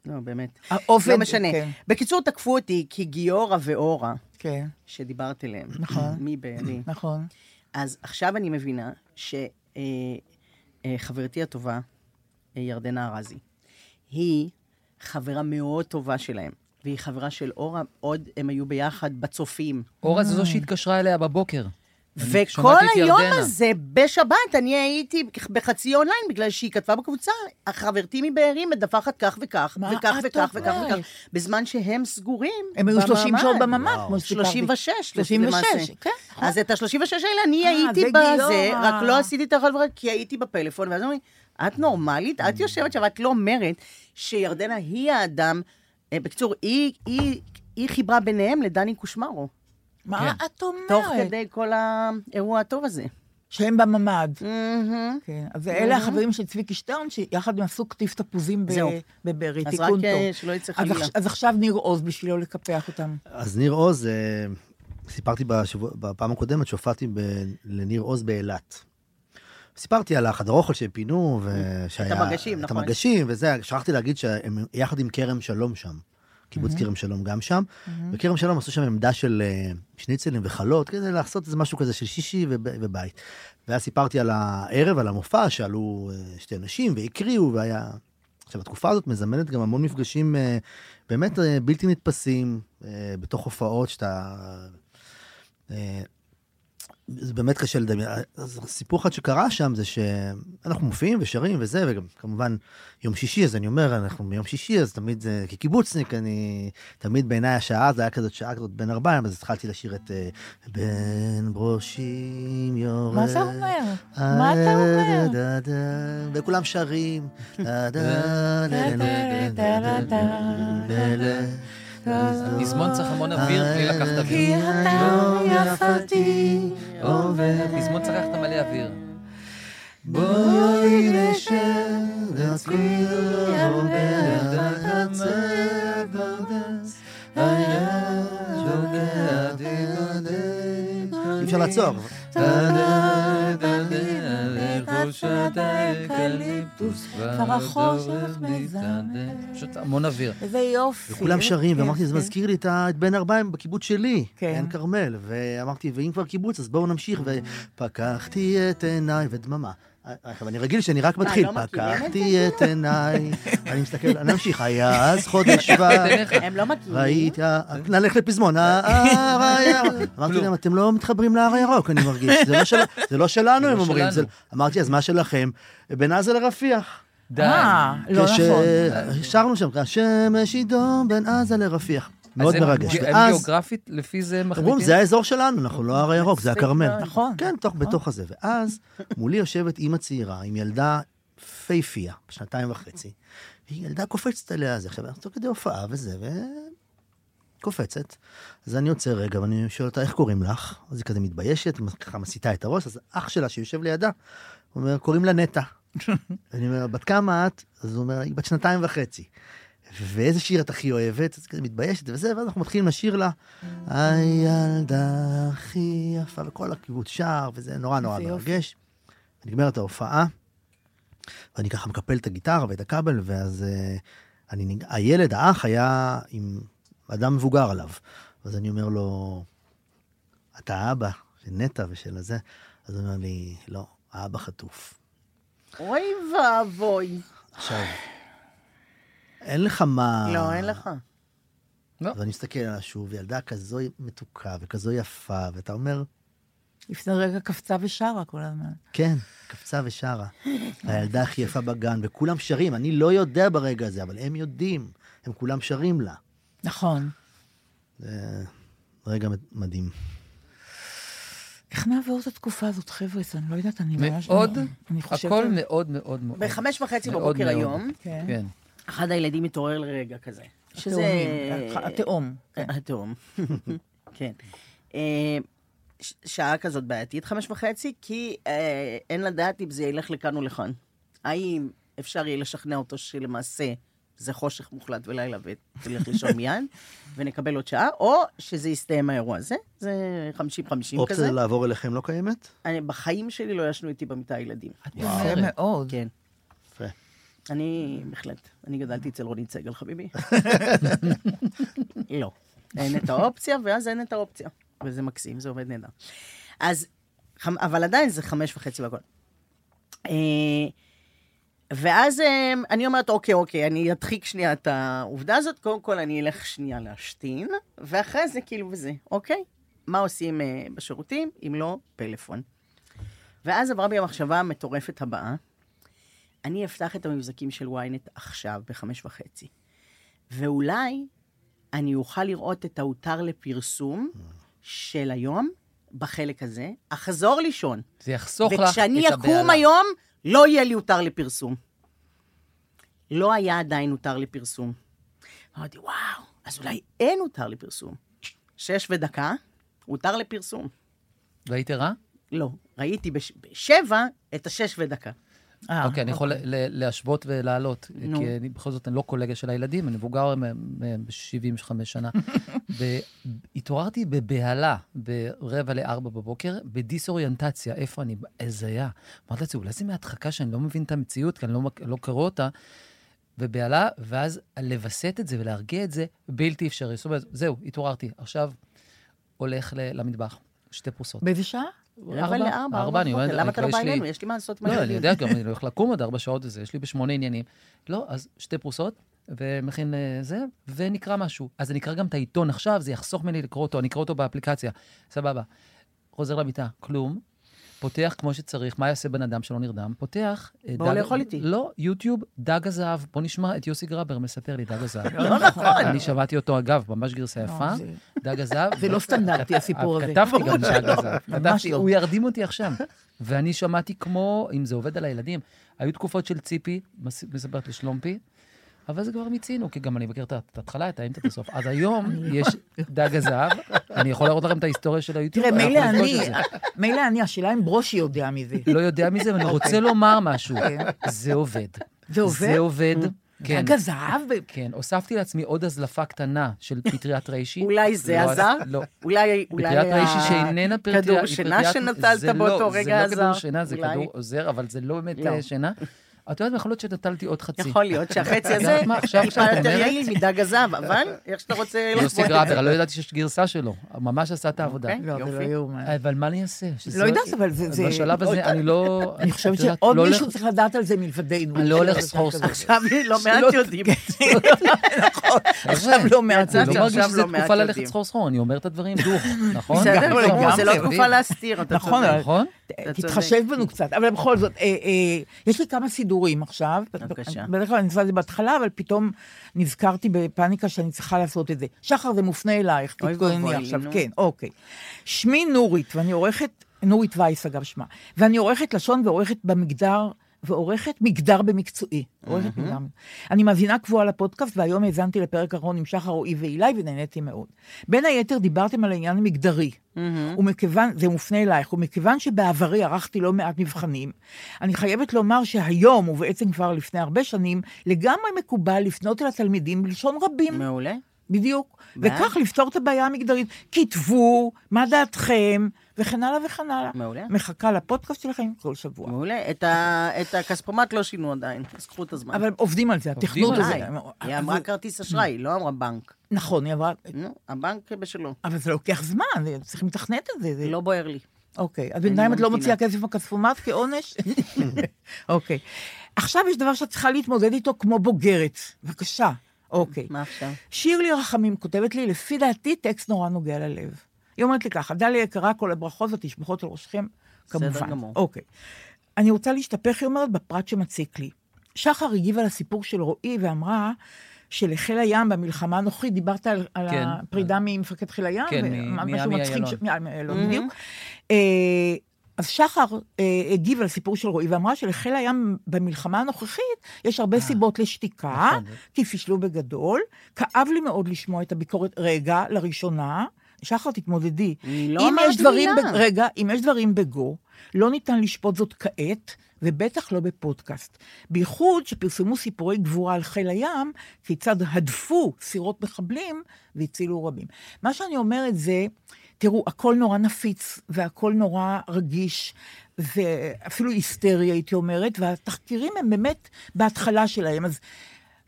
Speaker 4: לא, באמת.
Speaker 3: האופן...
Speaker 4: לא משנה.
Speaker 3: כן,
Speaker 4: בקיצור, תקפו אותי כי גיורא ואורה,
Speaker 3: כן,
Speaker 4: שדיברת עליהם,
Speaker 3: נכון.
Speaker 4: מבארי,
Speaker 3: נכון.
Speaker 4: אז עכשיו אני מבינה שחברתי הטובה, אה, ירדנה ארזי, היא חברה מאוד טובה שלהם, והיא חברה של אורה, עוד הם היו ביחד בצופים.
Speaker 2: אורה זו זו שהתקשרה אליה בבוקר.
Speaker 4: וכל היום
Speaker 2: ירדנה.
Speaker 4: הזה, בשבת, אני הייתי בחצי אונליין, בגלל שהיא כתבה בקבוצה, חברתי מבארי מדווחת כך וכך,
Speaker 3: מה
Speaker 4: וכך וכך וכך? וכך, בזמן שהם סגורים
Speaker 3: הם היו 30
Speaker 4: בממ"ד.
Speaker 3: שעות בממ"ד,
Speaker 5: וואו.
Speaker 3: כמו שסיפרתי.
Speaker 4: 36,
Speaker 3: 36,
Speaker 4: למעשה.
Speaker 3: כן.
Speaker 4: אז את ה-36 האלה אני
Speaker 3: אה,
Speaker 4: הייתי
Speaker 3: זה
Speaker 4: בזה. רק לא עשיתי את החלטה, כי הייתי בפלאפון, ואז אומרים, את נורמלית? את יושבת שם, את לא אומרת שירדנה היא האדם, אה, בקיצור, היא היא חיברה ביניהם לדני קושמרו,
Speaker 3: מה
Speaker 2: כן.
Speaker 3: את אומרת?
Speaker 4: תוך כדי כל האירוע הטוב הזה.
Speaker 3: שהם בממ"ד.
Speaker 4: מהמם.
Speaker 3: כן, אז אלה החברים של צביקי שטרן, שיחד הם עשו קטיף תפוזים ב-
Speaker 4: זהו.
Speaker 3: בבארי,
Speaker 4: אז
Speaker 3: תיקון
Speaker 4: רק אה,
Speaker 3: טוב.
Speaker 4: שלא יצא
Speaker 3: אז
Speaker 4: חלילה.
Speaker 3: עכש- אז עכשיו ניר עוז בשביל לא לקפח אותם.
Speaker 5: אז ניר עוז, אה, סיפרתי בשבוע, בפעם הקודמת שהופעתי ב- לניר עוז באילת. סיפרתי על החדר אוכל שהם פינו, ושהיה...
Speaker 4: המגשים,
Speaker 5: את
Speaker 4: נכון.
Speaker 5: המגשים, וזה, שכחתי להגיד שהם יחד עם כרם שלום שם. קיבוץ כרם שלום גם שם. וכרם שלום עשו שם עמדה של אה, שניצלים וחלות, כדי לעשות איזה משהו כזה של שישי וב- ובית. ואז סיפרתי על הערב, על המופע, שעלו אה, שתי נשים והקריאו, והיה... עכשיו, התקופה הזאת מזמנת גם המון מפגשים אה, באמת בלתי נתפסים, בתוך הופעות שאתה... אה, זה באמת קשה לדמיין. אז סיפור אחד שקרה שם זה שאנחנו מופיעים ושרים וזה, וגם כמובן יום שישי, אז אני אומר, אנחנו מיום שישי, אז תמיד זה, כקיבוצניק, אני, תמיד בעיניי השעה, זה היה כזאת שעה כזאת בין ארבעים, אז התחלתי לשיר את אה, בין ברושים יורד.
Speaker 3: מה זה אומר? מה אתה אומר?
Speaker 5: וכולם שרים.
Speaker 2: פזמון צריך המון אוויר בלי לקחת אוויר.
Speaker 3: כי אתה לא יפתי עובר.
Speaker 2: פזמון צריך לקחת מלא אוויר.
Speaker 5: בואי נשב, נצליל עובר, הקצה ברדס, היה שוגע דין אי אפשר לעצור.
Speaker 3: כבר החושך מזמר.
Speaker 2: פשוט המון אוויר.
Speaker 3: איזה יופי.
Speaker 5: וכולם שרים,
Speaker 3: כיף,
Speaker 5: ואמרתי, זה
Speaker 3: כן.
Speaker 5: מזכיר לי את בן ארבעים בקיבוץ שלי,
Speaker 3: כן.
Speaker 5: עין כרמל. ואמרתי, ואם כבר קיבוץ, אז בואו נמשיך. ופקחתי את עיניי, ודממה. עכשיו, אני רגיל שאני רק מתחיל.
Speaker 4: לא
Speaker 5: פקחתי את עיניי, [laughs] אני מסתכל, אני ממשיך, היה אז חודש [laughs] שבט.
Speaker 4: הם לא מכירים.
Speaker 5: ראיתי, אה, נלך לפזמון, ההר הירוק. [laughs] אמרתי להם, אתם לא מתחברים להר הירוק, אני מרגיש. זה לא לא שלנו, הם
Speaker 2: לא
Speaker 5: אומרים. אמרתי, אז מה שלכם? בין עזה לרפיח.
Speaker 2: די.
Speaker 3: אה, לא נכון.
Speaker 5: כששרנו שם, השמש ידום בין עזה לרפיח. מאוד
Speaker 2: אז הם-
Speaker 5: מרגש.
Speaker 2: הם
Speaker 5: ואז,
Speaker 2: גיאוגרפית, לפי זה
Speaker 5: אומרים,
Speaker 2: מחליטים?
Speaker 5: זה האזור שלנו, אנחנו לא הר הירוק, זה הכרמל.
Speaker 3: נכון.
Speaker 5: כן, תוך, בתוך הזה. ואז מולי יושבת אימא צעירה עם ילדה פייפייה, בשנתיים וחצי. היא ילדה קופצת עליה, זה עכשיו, אנחנו תוך כדי הופעה וזה, וקופצת. אז אני עוצר רגע, ואני שואל אותה, איך קוראים לך? אז היא כזה מתביישת, ככה מסיטה את הראש, אז אח שלה שיושב לידה, הוא אומר, קוראים לה נטע. [laughs] אני אומר, בת כמה את? אז הוא אומר, היא בת שנתיים וחצי. ואיזה שיר את הכי אוהבת? אז כזה מתביישת וזה, ואז אנחנו מתחילים לשיר לה, הילדה הכי יפה, וכל הקיבוץ שר, וזה נורא נורא. מרגש. נגמרת ההופעה, ואני ככה מקפל את הגיטרה ואת הכבל, ואז אה, אני, הילד, האח, היה עם אדם מבוגר עליו. אז אני אומר לו, אתה האבא של נטע ושל הזה? אז הוא אומר לי, לא, האבא חטוף.
Speaker 4: אוי ואבוי.
Speaker 5: עכשיו, אין לך מה...
Speaker 4: לא, אין לך.
Speaker 5: ואני מסתכל עליה שוב, ילדה כזו מתוקה וכזו יפה, ואתה אומר,
Speaker 3: לפני רגע קפצה ושרה כל הזמן.
Speaker 5: כן, קפצה ושרה. הילדה הכי יפה בגן, וכולם שרים, אני לא יודע ברגע הזה, אבל הם יודעים, הם כולם שרים לה.
Speaker 3: נכון.
Speaker 5: זה רגע מדהים.
Speaker 3: איך נעבור את התקופה הזאת, חבר'ה? אני לא יודעת, אני ממש...
Speaker 2: מאוד. הכל מאוד מאוד מאוד.
Speaker 4: בחמש וחצי בבוקר. היום,
Speaker 3: כן.
Speaker 4: אחד הילדים מתעורר לרגע כזה. שזה...
Speaker 3: התאומים, התאום. כן.
Speaker 4: התאום. [laughs] כן. אה, שעה כזאת בעייתית, חמש וחצי, כי אה, אין לדעת אם זה ילך לכאן או לכאן. האם אפשר יהיה לשכנע אותו שלמעשה זה חושך מוחלט ולילה ותלך לישון [laughs] מיד, ונקבל עוד שעה, או שזה יסתיים האירוע הזה, זה 50-50 כזה.
Speaker 5: אופציה לעבור אליכם לא קיימת?
Speaker 4: אני, בחיים שלי לא ישנו איתי במיטה ילדים.
Speaker 3: יפה מאוד.
Speaker 4: כן. אני, בהחלט. אני גדלתי אצל רונית סגל, חביבי. [laughs] לא. אין את האופציה, ואז אין את האופציה. וזה מקסים, זה עובד נהדר. אז, אבל עדיין זה חמש וחצי והכל. אה, ואז אה, אני אומרת, אוקיי, אוקיי, אני אדחיק שנייה את העובדה הזאת, קודם כל אני אלך שנייה להשתין, ואחרי זה כאילו וזה, אוקיי? מה עושים אה, בשירותים, אם לא פלאפון. ואז עברה בי המחשבה המטורפת הבאה, אני אפתח את המבזקים של ynet עכשיו, בחמש וחצי, ואולי אני אוכל לראות את ההותר לפרסום של היום, בחלק הזה, אחזור לישון.
Speaker 2: זה יחסוך לך את
Speaker 4: וכשאני
Speaker 2: הבהלה.
Speaker 4: אקום היום, לא יהיה לי הותר לפרסום. לא היה עדיין הותר לפרסום. אמרתי, וואו, אז אולי אין הותר לפרסום. שש ודקה, הותר לפרסום.
Speaker 2: והיית רע?
Speaker 4: לא, ראיתי בש... בשבע את השש ודקה.
Speaker 3: אה,
Speaker 2: אוקיי, אני יכול ל- להשוות ולעלות.
Speaker 4: נו.
Speaker 2: כי אני בכל זאת, אני לא קולגה של הילדים, אני מבוגר ב-75 שנה. [laughs] ב- התעוררתי בבהלה ברבע לארבע בבוקר, בדיסאוריינטציה, איפה אני, הזיה. אמרתי לעצמי, אולי זה מהדחקה שאני לא מבין את המציאות, כי אני לא, לא קורא אותה, בבהלה, ואז לווסת את זה ולהרגיע את זה, בלתי אפשרי. זאת אומרת, זהו, התעוררתי. עכשיו הולך ל- למטבח, שתי פרוסות.
Speaker 3: באיזה שעה?
Speaker 4: רבע לארבע, ארבע
Speaker 2: אני. אומר,
Speaker 4: למה אתה לא בא
Speaker 2: לי-
Speaker 4: אלינו? יש לי מה לעשות עם
Speaker 2: לא, אני
Speaker 4: הילדים.
Speaker 2: יודע, גם אני [laughs] הולך לקום עוד ארבע שעות וזה, יש לי בשמונה עניינים. לא, אז שתי פרוסות, ומכין אה, זה, ונקרא משהו. אז אני אקרא גם את העיתון עכשיו, זה יחסוך ממני לקרוא אותו, אני אקרא אותו באפליקציה. סבבה. חוזר למיטה, כלום. פותח כמו שצריך, מה יעשה בן אדם שלא נרדם? פותח... אה,
Speaker 4: בואו
Speaker 2: דג-
Speaker 4: לאכול איתי.
Speaker 2: לא, יוטיוב, דג הזהב. בוא נשמע את יוסי גרבר מספר לי, דג הזהב.
Speaker 3: לא נכון.
Speaker 2: אני שמעתי אותו, אגב, ממש גרסה יפה.
Speaker 3: זה-
Speaker 2: דג הזהב.
Speaker 3: זה לא סטנדרטי, הסיפור הזה.
Speaker 2: כתבתי גם דג
Speaker 3: לא.
Speaker 2: הזהב.
Speaker 3: לא.
Speaker 2: הוא ירדים אותי עכשיו. ואני שמעתי כמו, אם זה עובד על הילדים, היו תקופות של ציפי, מס- מספרת לשלומפי, אבל זה כבר מיצינו, כי גם אני מכיר את ההתחלה, את האמצע, את הסוף. אז היום יש דג הזהב, אני יכול להראות לכם את ההיסטוריה של היוטיוב.
Speaker 3: תראה, מילא אני. מילא אני, השאלה אם ברושי יודע מזה.
Speaker 2: לא יודע מזה, אבל אני רוצה לומר משהו.
Speaker 3: כן.
Speaker 2: זה עובד.
Speaker 3: זה עובד?
Speaker 2: זה עובד. כן.
Speaker 3: דג הזהב?
Speaker 2: כן, הוספתי לעצמי עוד הזלפה קטנה של פטריית ריישי.
Speaker 4: אולי זה
Speaker 2: לא,
Speaker 4: עזר?
Speaker 2: לא.
Speaker 4: אולי אולי
Speaker 2: פטריית ריישי שאיננה פטריית...
Speaker 4: כדור שינה שנטלת באותו
Speaker 2: לא,
Speaker 4: רגע
Speaker 2: זה לא
Speaker 4: עזר?
Speaker 2: כדור שינה, זה. כדור עוזר, אבל זה לא באמת
Speaker 4: לא.
Speaker 2: אה, שינה. את יודעת, יכול להיות שנטלתי עוד חצי.
Speaker 4: יכול להיות שהחצי הזה
Speaker 2: עכשיו
Speaker 4: טיפה
Speaker 2: כשאת
Speaker 4: יותר
Speaker 2: אומרת-
Speaker 4: יעיל מדג הזהב, אבל איך שאתה רוצה
Speaker 2: יוסי גרבר, לא ידעתי שיש גרסה שלו. ממש עשה את העבודה.
Speaker 4: אוקיי.
Speaker 3: לא, לא
Speaker 4: יופי.
Speaker 3: יאומן.
Speaker 2: אבל מה אני אעשה?
Speaker 3: לא יודעת, אבל זה- זה-
Speaker 2: בשלב הזה אני לא...
Speaker 3: אני חושבת שעוד
Speaker 2: לא
Speaker 3: מישהו צריך לדעת על זה מלבדנו.
Speaker 2: אני לא הולך [laughs]
Speaker 3: שזה
Speaker 2: סחור.
Speaker 4: עכשיו לא מעט יודעים.
Speaker 3: נכון, [laughs] עכשיו לא מעט
Speaker 2: אני לא מרגיש שזו
Speaker 4: לא מעט
Speaker 2: תקופה ללכת. סחור סחור, אני אומר את הדברים דוך, [laughs] נכון?
Speaker 4: בסדר זה לא
Speaker 3: לגמרי.
Speaker 4: תקופה להסתיר, אתה
Speaker 3: נכון,
Speaker 4: צודק.
Speaker 2: נכון?
Speaker 4: אתה
Speaker 3: תתחשב. בנו קצת. אבל בכל זאת, אה, אה, יש לי כמה סידורים עכשיו.
Speaker 4: בבקשה.
Speaker 3: בדרך כלל אני עושה את זה בהתחלה, אבל פתאום נזכרתי בפאניקה שאני צריכה לעשות את זה. שחר, זה מופנה אלייך, תתכונני עכשיו. כן, אוקיי. שמי נורית, ואני עורכת, נורית וייס אגב שמה, ואני עורכת לשון ועורכת במגדר. ועורכת מגדר במקצועי. עורכת מגדר. אני מאזינה קבועה לפודקאסט, והיום האזנתי לפרק האחרון עם שחר רועי ואילי, ונהניתי מאוד. בין היתר דיברתם על העניין המגדרי. ומכיוון, זה מופנה אלייך, ומכיוון שבעברי ערכתי לא מעט מבחנים, אני חייבת לומר שהיום, ובעצם כבר לפני הרבה שנים, לגמרי מקובל לפנות אל התלמידים בלשון רבים.
Speaker 4: מעולה.
Speaker 3: בדיוק.
Speaker 4: בעד.
Speaker 3: וכך לפתור את הבעיה המגדרית. כתבו, מה דעתכם, וכן הלאה וכן הלאה.
Speaker 4: מעולה.
Speaker 3: מחכה לפודקאסט שלכם כל שבוע.
Speaker 4: מעולה. את ה- את הכספומט לא שינו עדיין, אז קחו את הזמן.
Speaker 3: אבל עובדים על זה, התכנות הזה.
Speaker 4: היא אמרה כרטיס אשראי, היא לא אמרה בנק.
Speaker 3: נכון, היא אמרה,
Speaker 4: נו, הבנק בשלו.
Speaker 3: אבל זה לוקח זמן, צריכים לתכנת את זה. זה...
Speaker 4: לא בוער לי.
Speaker 3: אוקיי, אז בינתיים את לא. מוציאה כסף בכספומט כעונש? [laughs] אוקיי. עכשיו יש דבר שאת צריכה להתמודד איתו כמו בוגרת. בבקשה. אוקיי.
Speaker 4: מה עכשיו?
Speaker 3: שירלי רחמים כותבת לי, לפי דעתי, טקסט נורא נוגע ללב. היא אומרת לי ככה, דליה יקרה, כל הברכות והתשבחות על ראשכם,
Speaker 4: בסדר
Speaker 3: כמובן.
Speaker 4: גמור.
Speaker 3: אוקיי. אני רוצה להשתפך, היא אומרת, בפרט שמציק לי. שחר הגיבה לסיפור של רועי ואמרה שלחיל הים במלחמה הנוכחית, דיברת על, על
Speaker 2: כן.
Speaker 3: הפרידה ממפקד חיל הים,
Speaker 2: כן,
Speaker 3: משהו מצחיק, מעמי אילון, בדיוק. אה, אז שחר אה, הגיב על הסיפור של רועי ואמרה שלחיל הים במלחמה הנוכחית יש הרבה סיבות לשתיקה,
Speaker 2: נכון.
Speaker 3: כי פישלו בגדול. כאב לי מאוד לשמוע את הביקורת, רגע, לראשונה, שחר, תתמודדי.
Speaker 4: אני לא
Speaker 3: אם
Speaker 4: אמרתי
Speaker 3: יש דברים
Speaker 4: מילה.
Speaker 3: ב- רגע, אם יש דברים בגו, לא ניתן לשפוט זאת כעת, ובטח לא בפודקאסט. בייחוד שפרסמו סיפורי גבורה על חיל הים, כיצד הדפו סירות מחבלים והצילו רבים. מה שאני אומרת זה, תראו, הכל נורא נפיץ, והכל נורא רגיש, ואפילו היסטרי, הייתי אומרת, והתחקירים הם באמת בהתחלה שלהם. אז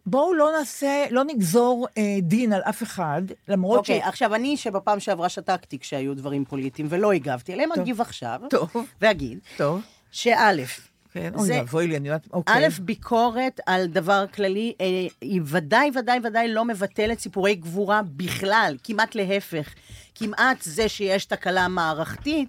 Speaker 3: בואו לא נעשה, לא נגזור אה, דין על אף אחד, למרות
Speaker 4: אוקיי, עכשיו אני, שבפעם שעברה שתקתי כשהיו דברים פוליטיים ולא הגבתי עליהם, אגיב עכשיו.
Speaker 3: טוב.
Speaker 4: ואגיד,
Speaker 3: טוב.
Speaker 4: שא',
Speaker 3: כן, אוי
Speaker 4: זה-
Speaker 3: ואבוי לי, אני יודעת, אוקיי.
Speaker 4: א', ביקורת על דבר כללי, אה, היא ודאי, ודאי, ודאי לא מבטלת סיפורי גבורה בכלל, כמעט להפך. כמעט זה שיש תקלה מערכתית,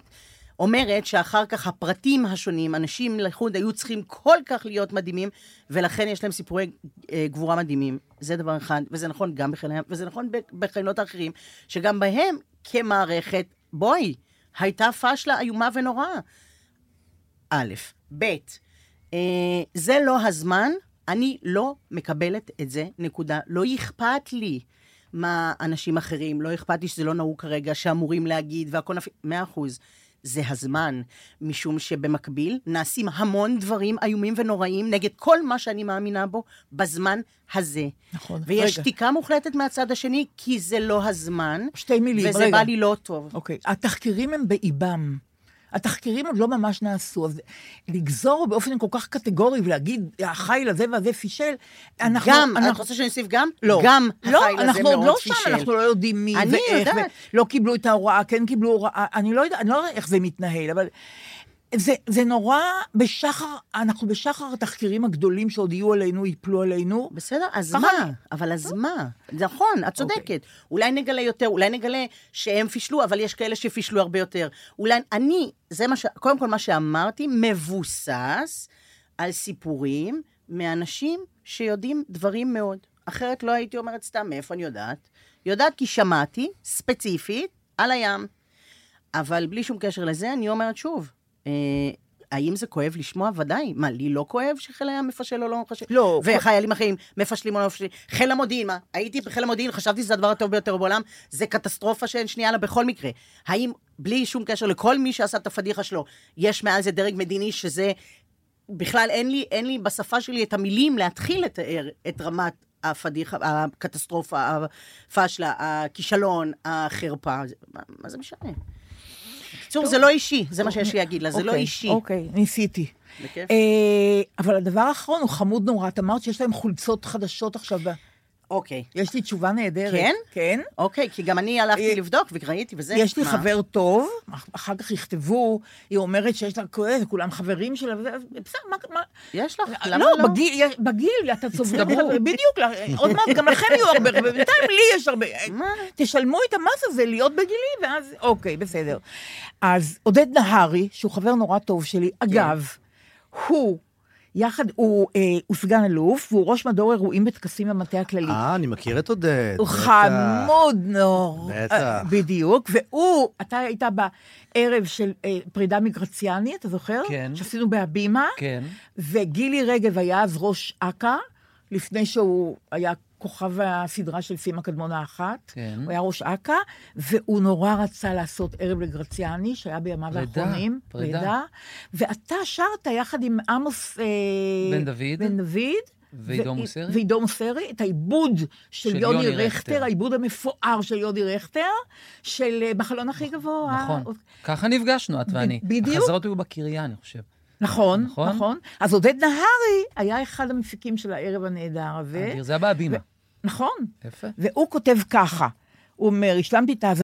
Speaker 4: אומרת שאחר כך הפרטים השונים, אנשים לחוד היו צריכים כל כך להיות מדהימים, ולכן יש להם סיפורי אה, גבורה מדהימים. זה דבר אחד, וזה נכון גם בחיל הים, וזה נכון ב- בחיילות האחרים, שגם בהם כמערכת, בואי, הייתה פשלה איומה ונוראה. א', ב', אה, זה לא הזמן, אני לא מקבלת את זה, נקודה. לא אכפת לי מה אנשים אחרים, לא אכפת לי שזה לא נהוג כרגע, שאמורים להגיד, והכל נפ... מאה אחוז. זה הזמן, משום שבמקביל נעשים המון דברים איומים ונוראים נגד כל מה שאני מאמינה בו בזמן הזה.
Speaker 3: נכון.
Speaker 4: ויש
Speaker 3: רגע.
Speaker 4: שתיקה מוחלטת מהצד השני, כי זה לא הזמן.
Speaker 3: שתי מילים,
Speaker 4: וזה
Speaker 3: רגע.
Speaker 4: בא לי לא טוב.
Speaker 3: אוקיי, התחקירים הם באיבם. התחקירים עוד לא ממש נעשו, אז לגזור באופן כל כך קטגורי ולהגיד, החיל הזה והזה פישל, אנחנו...
Speaker 4: גם, את
Speaker 3: אנחנו...
Speaker 4: רוצה שאני אוסיף גם?
Speaker 3: לא.
Speaker 4: גם
Speaker 3: לא,
Speaker 4: החיל הזה
Speaker 3: אנחנו עוד
Speaker 4: מאוד
Speaker 3: לא
Speaker 4: פישל.
Speaker 3: שם, אנחנו לא יודעים מי
Speaker 4: אני
Speaker 3: ואיך,
Speaker 4: יודעת.
Speaker 3: ולא קיבלו את ההוראה, כן קיבלו הוראה, אני לא יודעת, אני לא יודעת איך זה מתנהל, אבל זה, זה נורא, בשחר, אנחנו בשחר התחקירים הגדולים שעוד יהיו עלינו, יפלו עלינו.
Speaker 4: בסדר, אז מה?
Speaker 3: אני-
Speaker 4: אבל אז מה? נכון, את צודקת. אולי נגלה יותר, אולי נגלה שהם פישלו, אבל יש כאלה שפישלו הרבה יותר. אולי, אני, זה מה ש... קודם כל, מה שאמרתי, מבוסס על סיפורים מאנשים שיודעים דברים מאוד. אחרת לא הייתי אומרת סתם, מאיפה אני יודעת? יודעת כי שמעתי, ספציפית, על הים. אבל בלי שום קשר לזה, אני אומרת שוב, האם זה כואב לשמוע? ודאי. מה, לי לא כואב שחיל הים מפשל או לא מפשל?
Speaker 3: לא.
Speaker 4: וחיילים אחרים מפשלים או לא מפשלים? חיל המודיעין, מה? הייתי בחיל המודיעין, חשבתי שזה הדבר הטוב ביותר בעולם, זה קטסטרופה שאין שנייה לה בכל מקרה. האם, בלי שום קשר לכל מי שעשה את הפדיחה שלו, יש מעל זה דרג מדיני שזה... בכלל אין לי, אין לי בשפה שלי את המילים להתחיל לתאר את רמת הפדיחה, הקטסטרופה, הפשלה, הכישלון, החרפה. מה, מה זה משנה? בקיצור, זה לא אישי, זה מה שיש לי להגיד לה, זה לא
Speaker 3: אוקיי,
Speaker 4: אישי.
Speaker 3: אוקיי, ניסיתי.
Speaker 4: בכיף.
Speaker 3: אה, אבל הדבר האחרון הוא חמוד נורא, את אמרת שיש להם חולצות חדשות עכשיו.
Speaker 4: אוקיי.
Speaker 3: יש לי תשובה נהדרת.
Speaker 4: כן?
Speaker 3: כן.
Speaker 4: אוקיי, כי גם אני הלכתי
Speaker 3: אה,
Speaker 4: לבדוק וראיתי וזה.
Speaker 3: יש לי
Speaker 4: מה?
Speaker 3: חבר טוב, אחר כך יכתבו, היא אומרת שיש לה כואב, וכולם חברים שלה, בסדר, מה... מה...
Speaker 4: יש לך? למה
Speaker 3: לא,
Speaker 4: לא?
Speaker 3: בגיל, אתה צובר. בדיוק, עוד מעט גם לכם יהיו הרבה, ובינתיים לי יש הרבה.
Speaker 4: מה?
Speaker 3: תשלמו את המס הזה להיות בגילי, ואז, אוקיי, בסדר. אז עודד נהרי, שהוא חבר נורא טוב שלי, אגב, הוא, יחד, הוא, אה, הוא סגן אלוף, והוא ראש מדור אירועים וטקסים במטה הכללי.
Speaker 5: אה, אני מכיר את עודד.
Speaker 3: הוא. חמוד נור.
Speaker 5: בטח.
Speaker 3: אה, בדיוק, והוא, אתה היית בערב של אה, פרידה מגרציאני, אתה זוכר?
Speaker 2: כן.
Speaker 3: שעשינו בהבימה.
Speaker 2: כן.
Speaker 3: וגילי רגב היה אז ראש אכ"א, לפני שהוא היה כוכב הסדרה של סימה קדמון האחת.
Speaker 2: כן.
Speaker 3: הוא היה ראש אכ"א, והוא נורא רצה לעשות ערב לגרציאני, שהיה בימיו
Speaker 2: פרידה,
Speaker 3: האחרונים.
Speaker 2: פרידה.
Speaker 3: ואתה שרת יחד עם עמוס... אה,
Speaker 2: בן דוד.
Speaker 3: בן דוד.
Speaker 2: ועידו מוסרי?
Speaker 3: ועידו מוסרי, את העיבוד של,
Speaker 2: של
Speaker 3: יוני
Speaker 2: יוני
Speaker 3: רכטר. העיבוד המפואר של יוני רכטר, של אה, בחלון הכי גבוה.
Speaker 2: נכון. ככה נפגשנו, את ואני.
Speaker 3: בדיוק.
Speaker 2: החזרות היו בקריה, אני חושב.
Speaker 3: נכון,
Speaker 2: נכון?
Speaker 3: נכון. אז עודד נהרי היה אחד המפיקים של הערב הנהדר הזה.
Speaker 2: זה היה בהבימה.
Speaker 3: נכון.
Speaker 2: יפה.
Speaker 3: והוא כותב ככה, הוא אומר, השלמתי את ההאזנה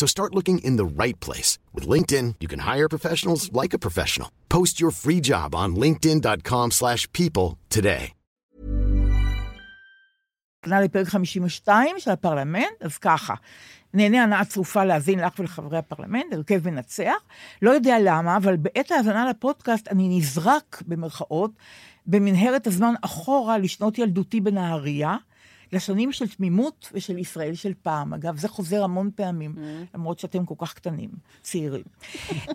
Speaker 6: So start looking in the right place. With LinkedIn, you can hire professionals like a professional. Post your free job on linkedin.com/people slash people today.
Speaker 3: לפרק 52 של הפרלמנט, אז ככה, נהנה הנאה צרופה להאזין לך ולחברי הפרלמנט, הרכב מנצח. לא יודע למה, אבל בעת ההאזנה לפודקאסט אני נזרק, במרכאות, במנהרת הזמן אחורה לשנות ילדותי בנהריה, לשנים של תמימות ושל ישראל של פעם. אגב, זה חוזר המון פעמים, למרות שאתם כל כך קטנים, צעירים.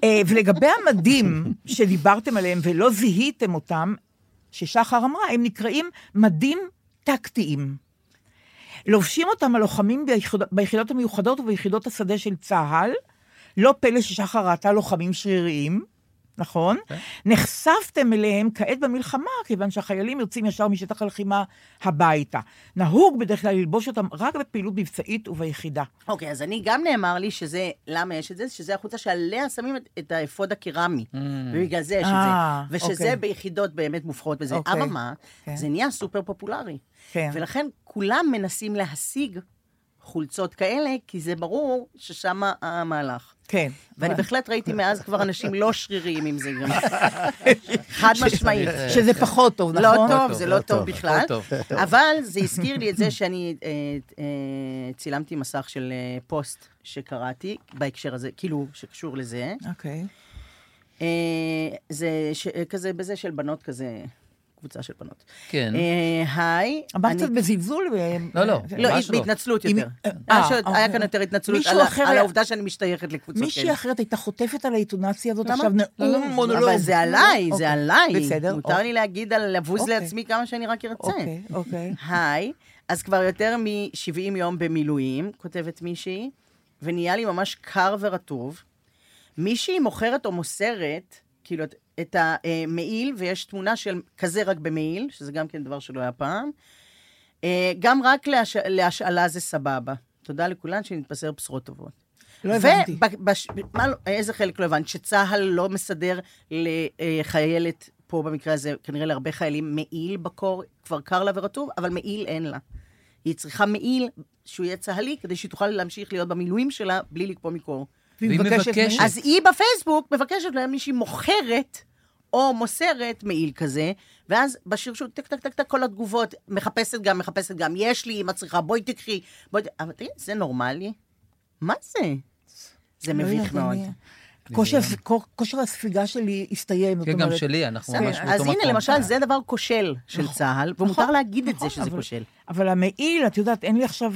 Speaker 3: אה, ולגבי המדים שדיברתם עליהם ולא זיהיתם אותם, ששחר אמרה, הם נקראים מדים טקטיים. לובשים אותם הלוחמים ביחידות, ביחידות המיוחדות וביחידות השדה של צה"ל. לא פלא ששחר ראתה לוחמים שריריים, נכון? נחשפתם אליהם כעת במלחמה, כיוון שהחיילים יוצאים ישר משטח הלחימה הביתה. נהוג בדרך כלל ללבוש אותם רק בפעילות מבצעית וביחידה.
Speaker 4: אוקיי, אז אני, גם נאמר לי שזה, למה יש את זה? שזה החולצה שעליה שמים את, את האפוד הקרמי. ובגלל זה יש את
Speaker 3: אה,
Speaker 4: זה. ושזה
Speaker 3: אוקיי.
Speaker 4: ביחידות באמת מובחרות בזה.
Speaker 3: אוקיי.
Speaker 4: אממה,
Speaker 3: כן.
Speaker 4: זה נהיה סופר פופולרי.
Speaker 3: כן.
Speaker 4: ולכן כולם מנסים להשיג חולצות כאלה, כי זה ברור ששם המהלך.
Speaker 3: כן.
Speaker 4: ואני בהחלט ראיתי מאז כבר אנשים לא שריריים עם זה גם. [laughs] חד משמעית.
Speaker 3: שזה פחות טוב, נכון?
Speaker 4: לא טוב, זה לא
Speaker 5: לא
Speaker 4: טוב בכלל.
Speaker 2: לא. [laughs]
Speaker 4: אבל זה הזכיר לי את זה שאני אה, אה, צילמתי מסך של אה, פוסט שקראתי בהקשר הזה, כאילו, שקשור לזה.
Speaker 3: אוקיי.
Speaker 4: זה כזה, בזה של בנות כזה, קבוצה של בנות.
Speaker 2: כן.
Speaker 4: אה, היי.
Speaker 3: אמרת קצת בזלזול. ו-
Speaker 2: לא, לא.
Speaker 4: לא,
Speaker 2: לא.
Speaker 4: בהתנצלות יותר.
Speaker 3: אה,
Speaker 4: היה
Speaker 3: אה,
Speaker 4: כאן יותר התנצלות על העובדה שאני משתייכת לקבוצות
Speaker 3: מישהי
Speaker 4: כאלה.
Speaker 3: אחרת הייתה חוטפת על האינטונציה הזאת
Speaker 4: למה?
Speaker 3: עכשיו
Speaker 4: לא, לא,
Speaker 3: נאום מונולוג.
Speaker 4: אבל זה עליי, זה
Speaker 3: אוקיי,
Speaker 4: עליי.
Speaker 3: בסדר.
Speaker 4: מותר לי להגיד על לבוז
Speaker 3: אוקיי.
Speaker 4: לעצמי כמה שאני רק ארצה.
Speaker 3: אוקיי, אוקיי.
Speaker 4: היי, אז כבר יותר מ-70 יום במילואים, כותבת מישהי, ונהיה לי ממש קר ורטוב. מישהי מוכרת או מוסרת, כאילו, את- את המעיל, ויש תמונה של כזה רק במעיל, שזה גם כן דבר שלא היה פעם. אה, גם רק להש... להשאלה זה סבבה. תודה לכולן, שנתבשר בשורות טובות.
Speaker 3: לא הבנתי.
Speaker 4: ובש... מה, לא- איזה חלק לא הבנת? שצה"ל לא מסדר לחיילת, פה במקרה הזה, כנראה להרבה חיילים, מעיל בקור, כבר קר לה ורטוב, אבל מעיל אין לה. היא צריכה מעיל שהוא יהיה צה"לי, כדי שהיא תוכל להמשיך להיות במילואים שלה בלי לקפוא מקור.
Speaker 2: והיא מבקשת.
Speaker 4: אז היא בפייסבוק מבקשת להם מישהי מוכרת או מוסרת מעיל כזה, ואז בשרשור, טק, טק, טק, טק, כל התגובות, מחפשת גם, מחפשת גם, יש לי, אם את צריכה, בואי תקחי, בואי... אבל תראי, זה נורמלי? מה זה? זה
Speaker 3: לא
Speaker 4: מביך מאוד.
Speaker 3: כושר, הספיגה שלי הסתיים.
Speaker 2: כן, גם שלי, אנחנו ממש באותו
Speaker 4: אז
Speaker 2: מקום.
Speaker 4: הנה, למשל, זה דבר כושל של
Speaker 3: נכון.
Speaker 4: צה"ל, ומותר
Speaker 3: נכון,
Speaker 4: להגיד את זה
Speaker 3: נכון,
Speaker 4: שזה כושל.
Speaker 3: אבל המעיל, את יודעת, אין לי עכשיו...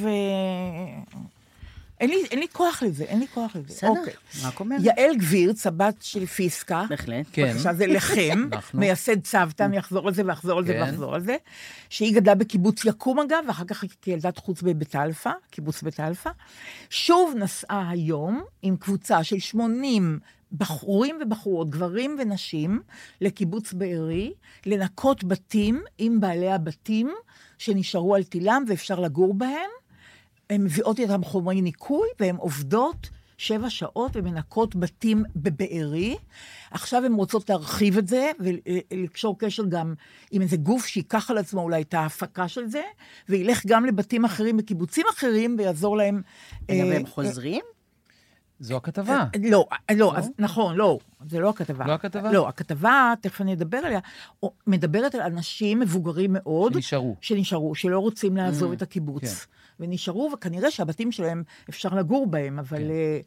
Speaker 3: אין לי, אין לי כוח לזה, אין לי כוח לזה.
Speaker 4: בסדר,
Speaker 3: אוקיי.
Speaker 4: רק אומרת.
Speaker 3: יעל גבירץ, הבת של פיסקה,
Speaker 4: בהחלט.
Speaker 2: כן.
Speaker 3: בבקשה, זה [laughs]
Speaker 2: אנחנו.
Speaker 3: מייסד צוותא, אני אחזור על זה ואחזור על זה
Speaker 2: כן.
Speaker 3: ואחזור על זה, שהיא גדלה בקיבוץ יקום אגב, ואחר כך כילדת חוץ בבית אלפא, קיבוץ בית אלפא. שוב נסעה היום עם קבוצה של 80 בחורים ובחורות, גברים ונשים, לקיבוץ בארי, לנקות בתים עם בעלי הבתים שנשארו על תילם ואפשר לגור בהם. הן מביאות איתן חומרי ניקוי, והן עובדות שבע שעות ומנקות בתים בבארי. עכשיו הן רוצות להרחיב את זה ולקשור קשר גם עם איזה גוף שייקח על עצמו אולי את ההפקה של זה, וילך גם לבתים אחרים בקיבוצים אחרים ויעזור להם...
Speaker 4: רגע,
Speaker 3: אה,
Speaker 4: והם חוזרים?
Speaker 2: זו הכתבה.
Speaker 3: לא, לא, אז נכון, לא, זה לא הכתבה.
Speaker 2: לא הכתבה?
Speaker 3: לא, הכתבה, תכף אני אדבר עליה, מדברת על אנשים מבוגרים מאוד.
Speaker 2: שנשארו.
Speaker 3: שנשארו, שלא רוצים לעזוב
Speaker 2: Mm,
Speaker 3: את הקיבוץ.
Speaker 2: כן.
Speaker 3: ונשארו, וכנראה שהבתים שלהם, אפשר לגור בהם, אבל, אה,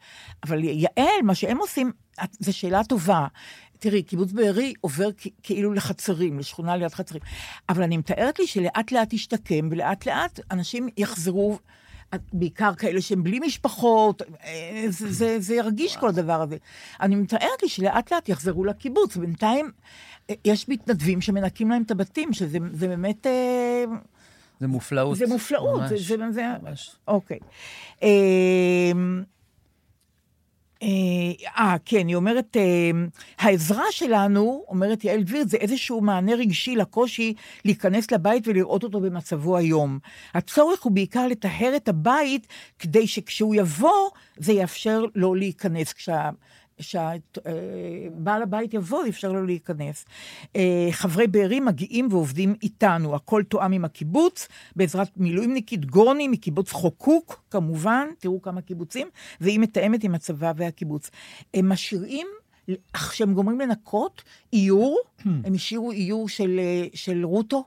Speaker 3: אבל יעל, מה שהם עושים, זו שאלה טובה. תראי, קיבוץ בארי עובר כאילו לחצרים, לשכונה ליד חצרים. אבל אני מתארת לי שלאט לאט ישתקם, ולאט לאט אנשים יחזרו, בעיקר כאלה שהם בלי משפחות, אה, זה, זה, זה ירגיש כל הדבר הזה. אני מתארת לי שלאט לאט יחזרו לקיבוץ. בינתיים אה, יש מתנדבים שמנקים להם את הבתים, שזה זה באמת...
Speaker 2: זה מופלאות.
Speaker 3: זה מופלאות, זה,
Speaker 2: ממש.
Speaker 3: זה, זה...
Speaker 2: ממש.
Speaker 3: אוקיי. אה, אה, אה, כן, היא אומרת, אה, העזרה שלנו, אומרת יעל דביר, זה איזשהו מענה רגשי לקושי להיכנס לבית ולראות אותו במצבו היום. הצורך הוא בעיקר לטהר את הבית, כדי שכשהוא יבוא, זה יאפשר לו להיכנס. כשה... כשבעל הבית יבוא, אפשר לו להיכנס. אה, חברי בארי מגיעים ועובדים איתנו, הכל תואם עם הקיבוץ, בעזרת מילואימניקית גורני מקיבוץ חוקוק, כמובן, תראו כמה קיבוצים, והיא מתאמת עם הצבא והקיבוץ. הם משאירים, כשהם גומרים לנקות, איור, הם השאירו איור של, אה, של רוטו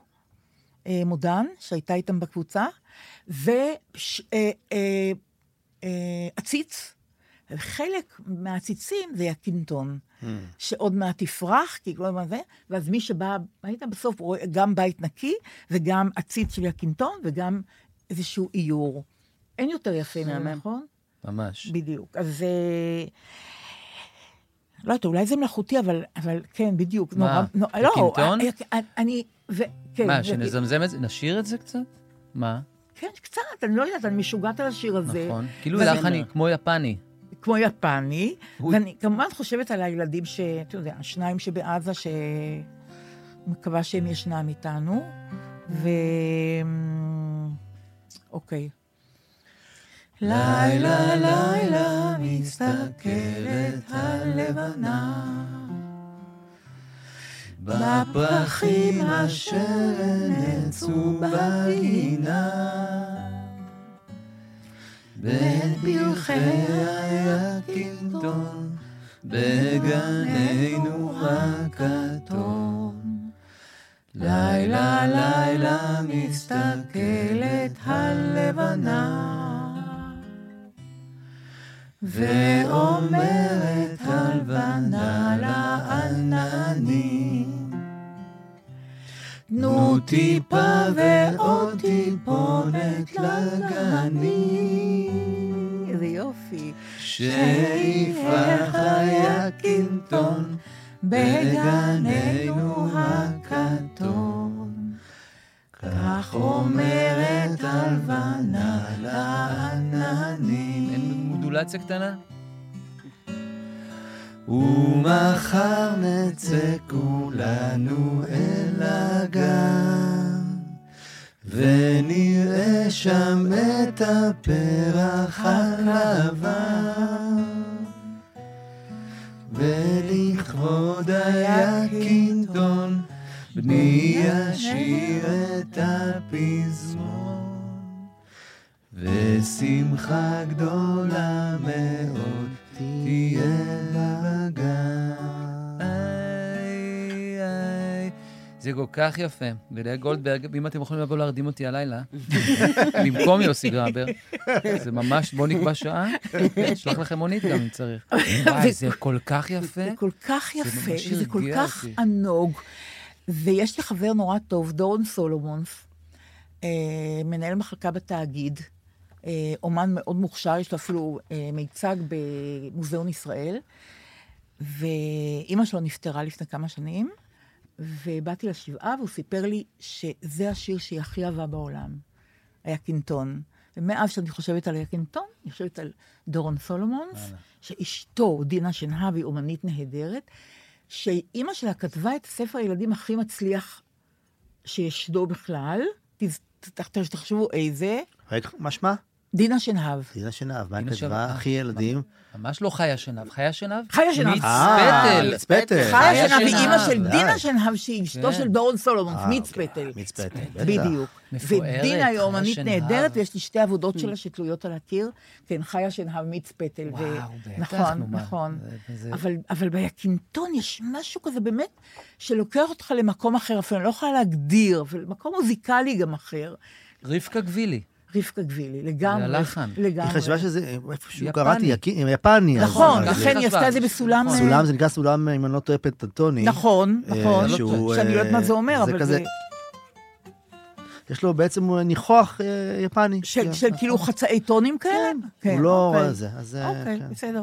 Speaker 3: אה, מודן, שהייתה איתם בקבוצה, ועציץ. אה, אה, אה. חלק מהעציצים זה הקינטון, שעוד מעט יפרח, כי כל הזמן זה, ואז מי שבא, היית בסוף רואה גם בית נקי, וגם עציץ של הקינטון, וגם איזשהו איור. אין יותר יפה מהם, נכון?
Speaker 2: ממש.
Speaker 3: בדיוק. אז... אה, לא יודעת, אולי זה מלאכותי, אבל, אבל כן, בדיוק.
Speaker 2: מה?
Speaker 3: נורא, נורא, לא,
Speaker 2: הקינטון?
Speaker 3: אני- אני... ו, כן,
Speaker 2: מה, שנזמזם את זה? נשיר את זה קצת? מה?
Speaker 3: כן, קצת, אני לא יודעת, אני משוגעת על השיר הזה.
Speaker 2: נכון. כאילו
Speaker 3: ואני-
Speaker 2: לחני, כמו יפני.
Speaker 3: כמו יפני,
Speaker 2: אוי.
Speaker 3: ואני כמובן חושבת על הילדים ש... אתה יודע, השניים שבעזה, שמקווה שהם ישנם איתנו, ו... אוקיי. לילה, לילה, מסתכלת הלבנה בפרחים אשר נצאו בגינה בין פרחי
Speaker 2: הקינטון, בגננו הכתום. לילה לילה מסתכלת הלבנה, ואומרת הלבנה לעננים, תנו טיפה ועוד טיפונת לגנים.
Speaker 3: יופי.
Speaker 2: שיפרח הקינטון בגננו הכתום. כך אומרת הלבנה לעננים. אין מודולציה קטנה? ומחר נצא כולנו אל הגן, ונראה שם את הפרח הלבן. ולכבוד היקינטון, בני ישיר את הפזמון, ושמחה גדולה מאוד תהיה בגן. זה זה כל כך יפה. ולאה גולדברג, ואם אתם יכולים לבוא להרדים אותי הלילה, [laughs] במקום יוסי גרבר, זה ממש, בואו נקבע שעה, אשלח לכם מונית גם אם צריך. וואי, זה כל כך יפה.
Speaker 3: זה כל כך יפה, וזה כל כך. ענוג. ויש לי חבר נורא טוב, דורון סולומונס, אה, מנהל מחלקה בתאגיד, אה, אומן מאוד מוכשר, יש לו אפילו אה, מיצג במוזיאון ישראל, ואימא שלו נפטרה לפני כמה שנים, ובאתי לשבעה, והוא סיפר לי שזה השיר שהיא הכי אהבה בעולם, היה קינטון. ומאז שאני חושבת על הקינטון, אני חושבת על דורון סולומונס, שאשתו, דינה שנהב, אומנית נהדרת, שאימא שלה כתבה את ספר הילדים הכי מצליח שישנו בכלל. תחשבו איזה.
Speaker 5: מה שמה?
Speaker 3: דינה שנהב.
Speaker 5: דינה שנהב, מה היא כתבה? הכי ילדים.
Speaker 2: ממש לא חיה שנהב. חיה שנהב?
Speaker 3: חיה שנהב.
Speaker 2: מיץ
Speaker 5: אה,
Speaker 2: פטל.
Speaker 5: מיץ פטל.
Speaker 3: חיה שנהב היא. אימא של. דינה שנהב, שהיא אשתו
Speaker 2: כן.
Speaker 3: של דורון סולומונס,
Speaker 5: אה,
Speaker 3: מיץ
Speaker 5: אוקיי,
Speaker 3: פטל.
Speaker 5: מיץ פטל, בטח.
Speaker 3: בדיוק.
Speaker 2: מפוארת,
Speaker 3: ודינה היא אומנית. נהדרת, ויש לי שתי עבודות שלה שתלויות על הקיר. כן, חיה שנהב מיץ פטל. ו-
Speaker 2: וואו, בטח,
Speaker 3: נכון. נכון. אבל ביקינטון יש משהו כזה באמת, שלוקח אותך למקום אחר, אפילו אני לא יכולה להגדיר, אבל מקום מוזיקלי גם אחר.
Speaker 2: רבקה גבילי.
Speaker 3: רבקה גבילי, לגמרי.
Speaker 2: זה הלחן.
Speaker 3: לגמרי.
Speaker 5: היא חשבה שזה, איפשהו
Speaker 2: יפני.
Speaker 5: קראתי, יקי- יפני.
Speaker 3: נכון, לכן היא. עשתה את זה בסולם...
Speaker 2: נכון.
Speaker 3: אה,
Speaker 5: סולם זה נקרא סולם, אם אני לא טועה, פנטטוני.
Speaker 3: נכון,
Speaker 5: אה,
Speaker 3: נכון.
Speaker 5: שהוא,
Speaker 3: שאני לא יודעת מה זה אומר,
Speaker 5: אה,
Speaker 3: אבל
Speaker 5: כזה-
Speaker 3: זה...
Speaker 5: יש לו בעצם ניחוח אה, יפני.
Speaker 3: של,
Speaker 5: כן.
Speaker 3: של כאילו חצאי טונים כאלה? כן.
Speaker 5: הוא לא
Speaker 3: אוקיי.
Speaker 5: זה, אז... אה,
Speaker 3: אוקיי,
Speaker 5: כן.
Speaker 3: בסדר.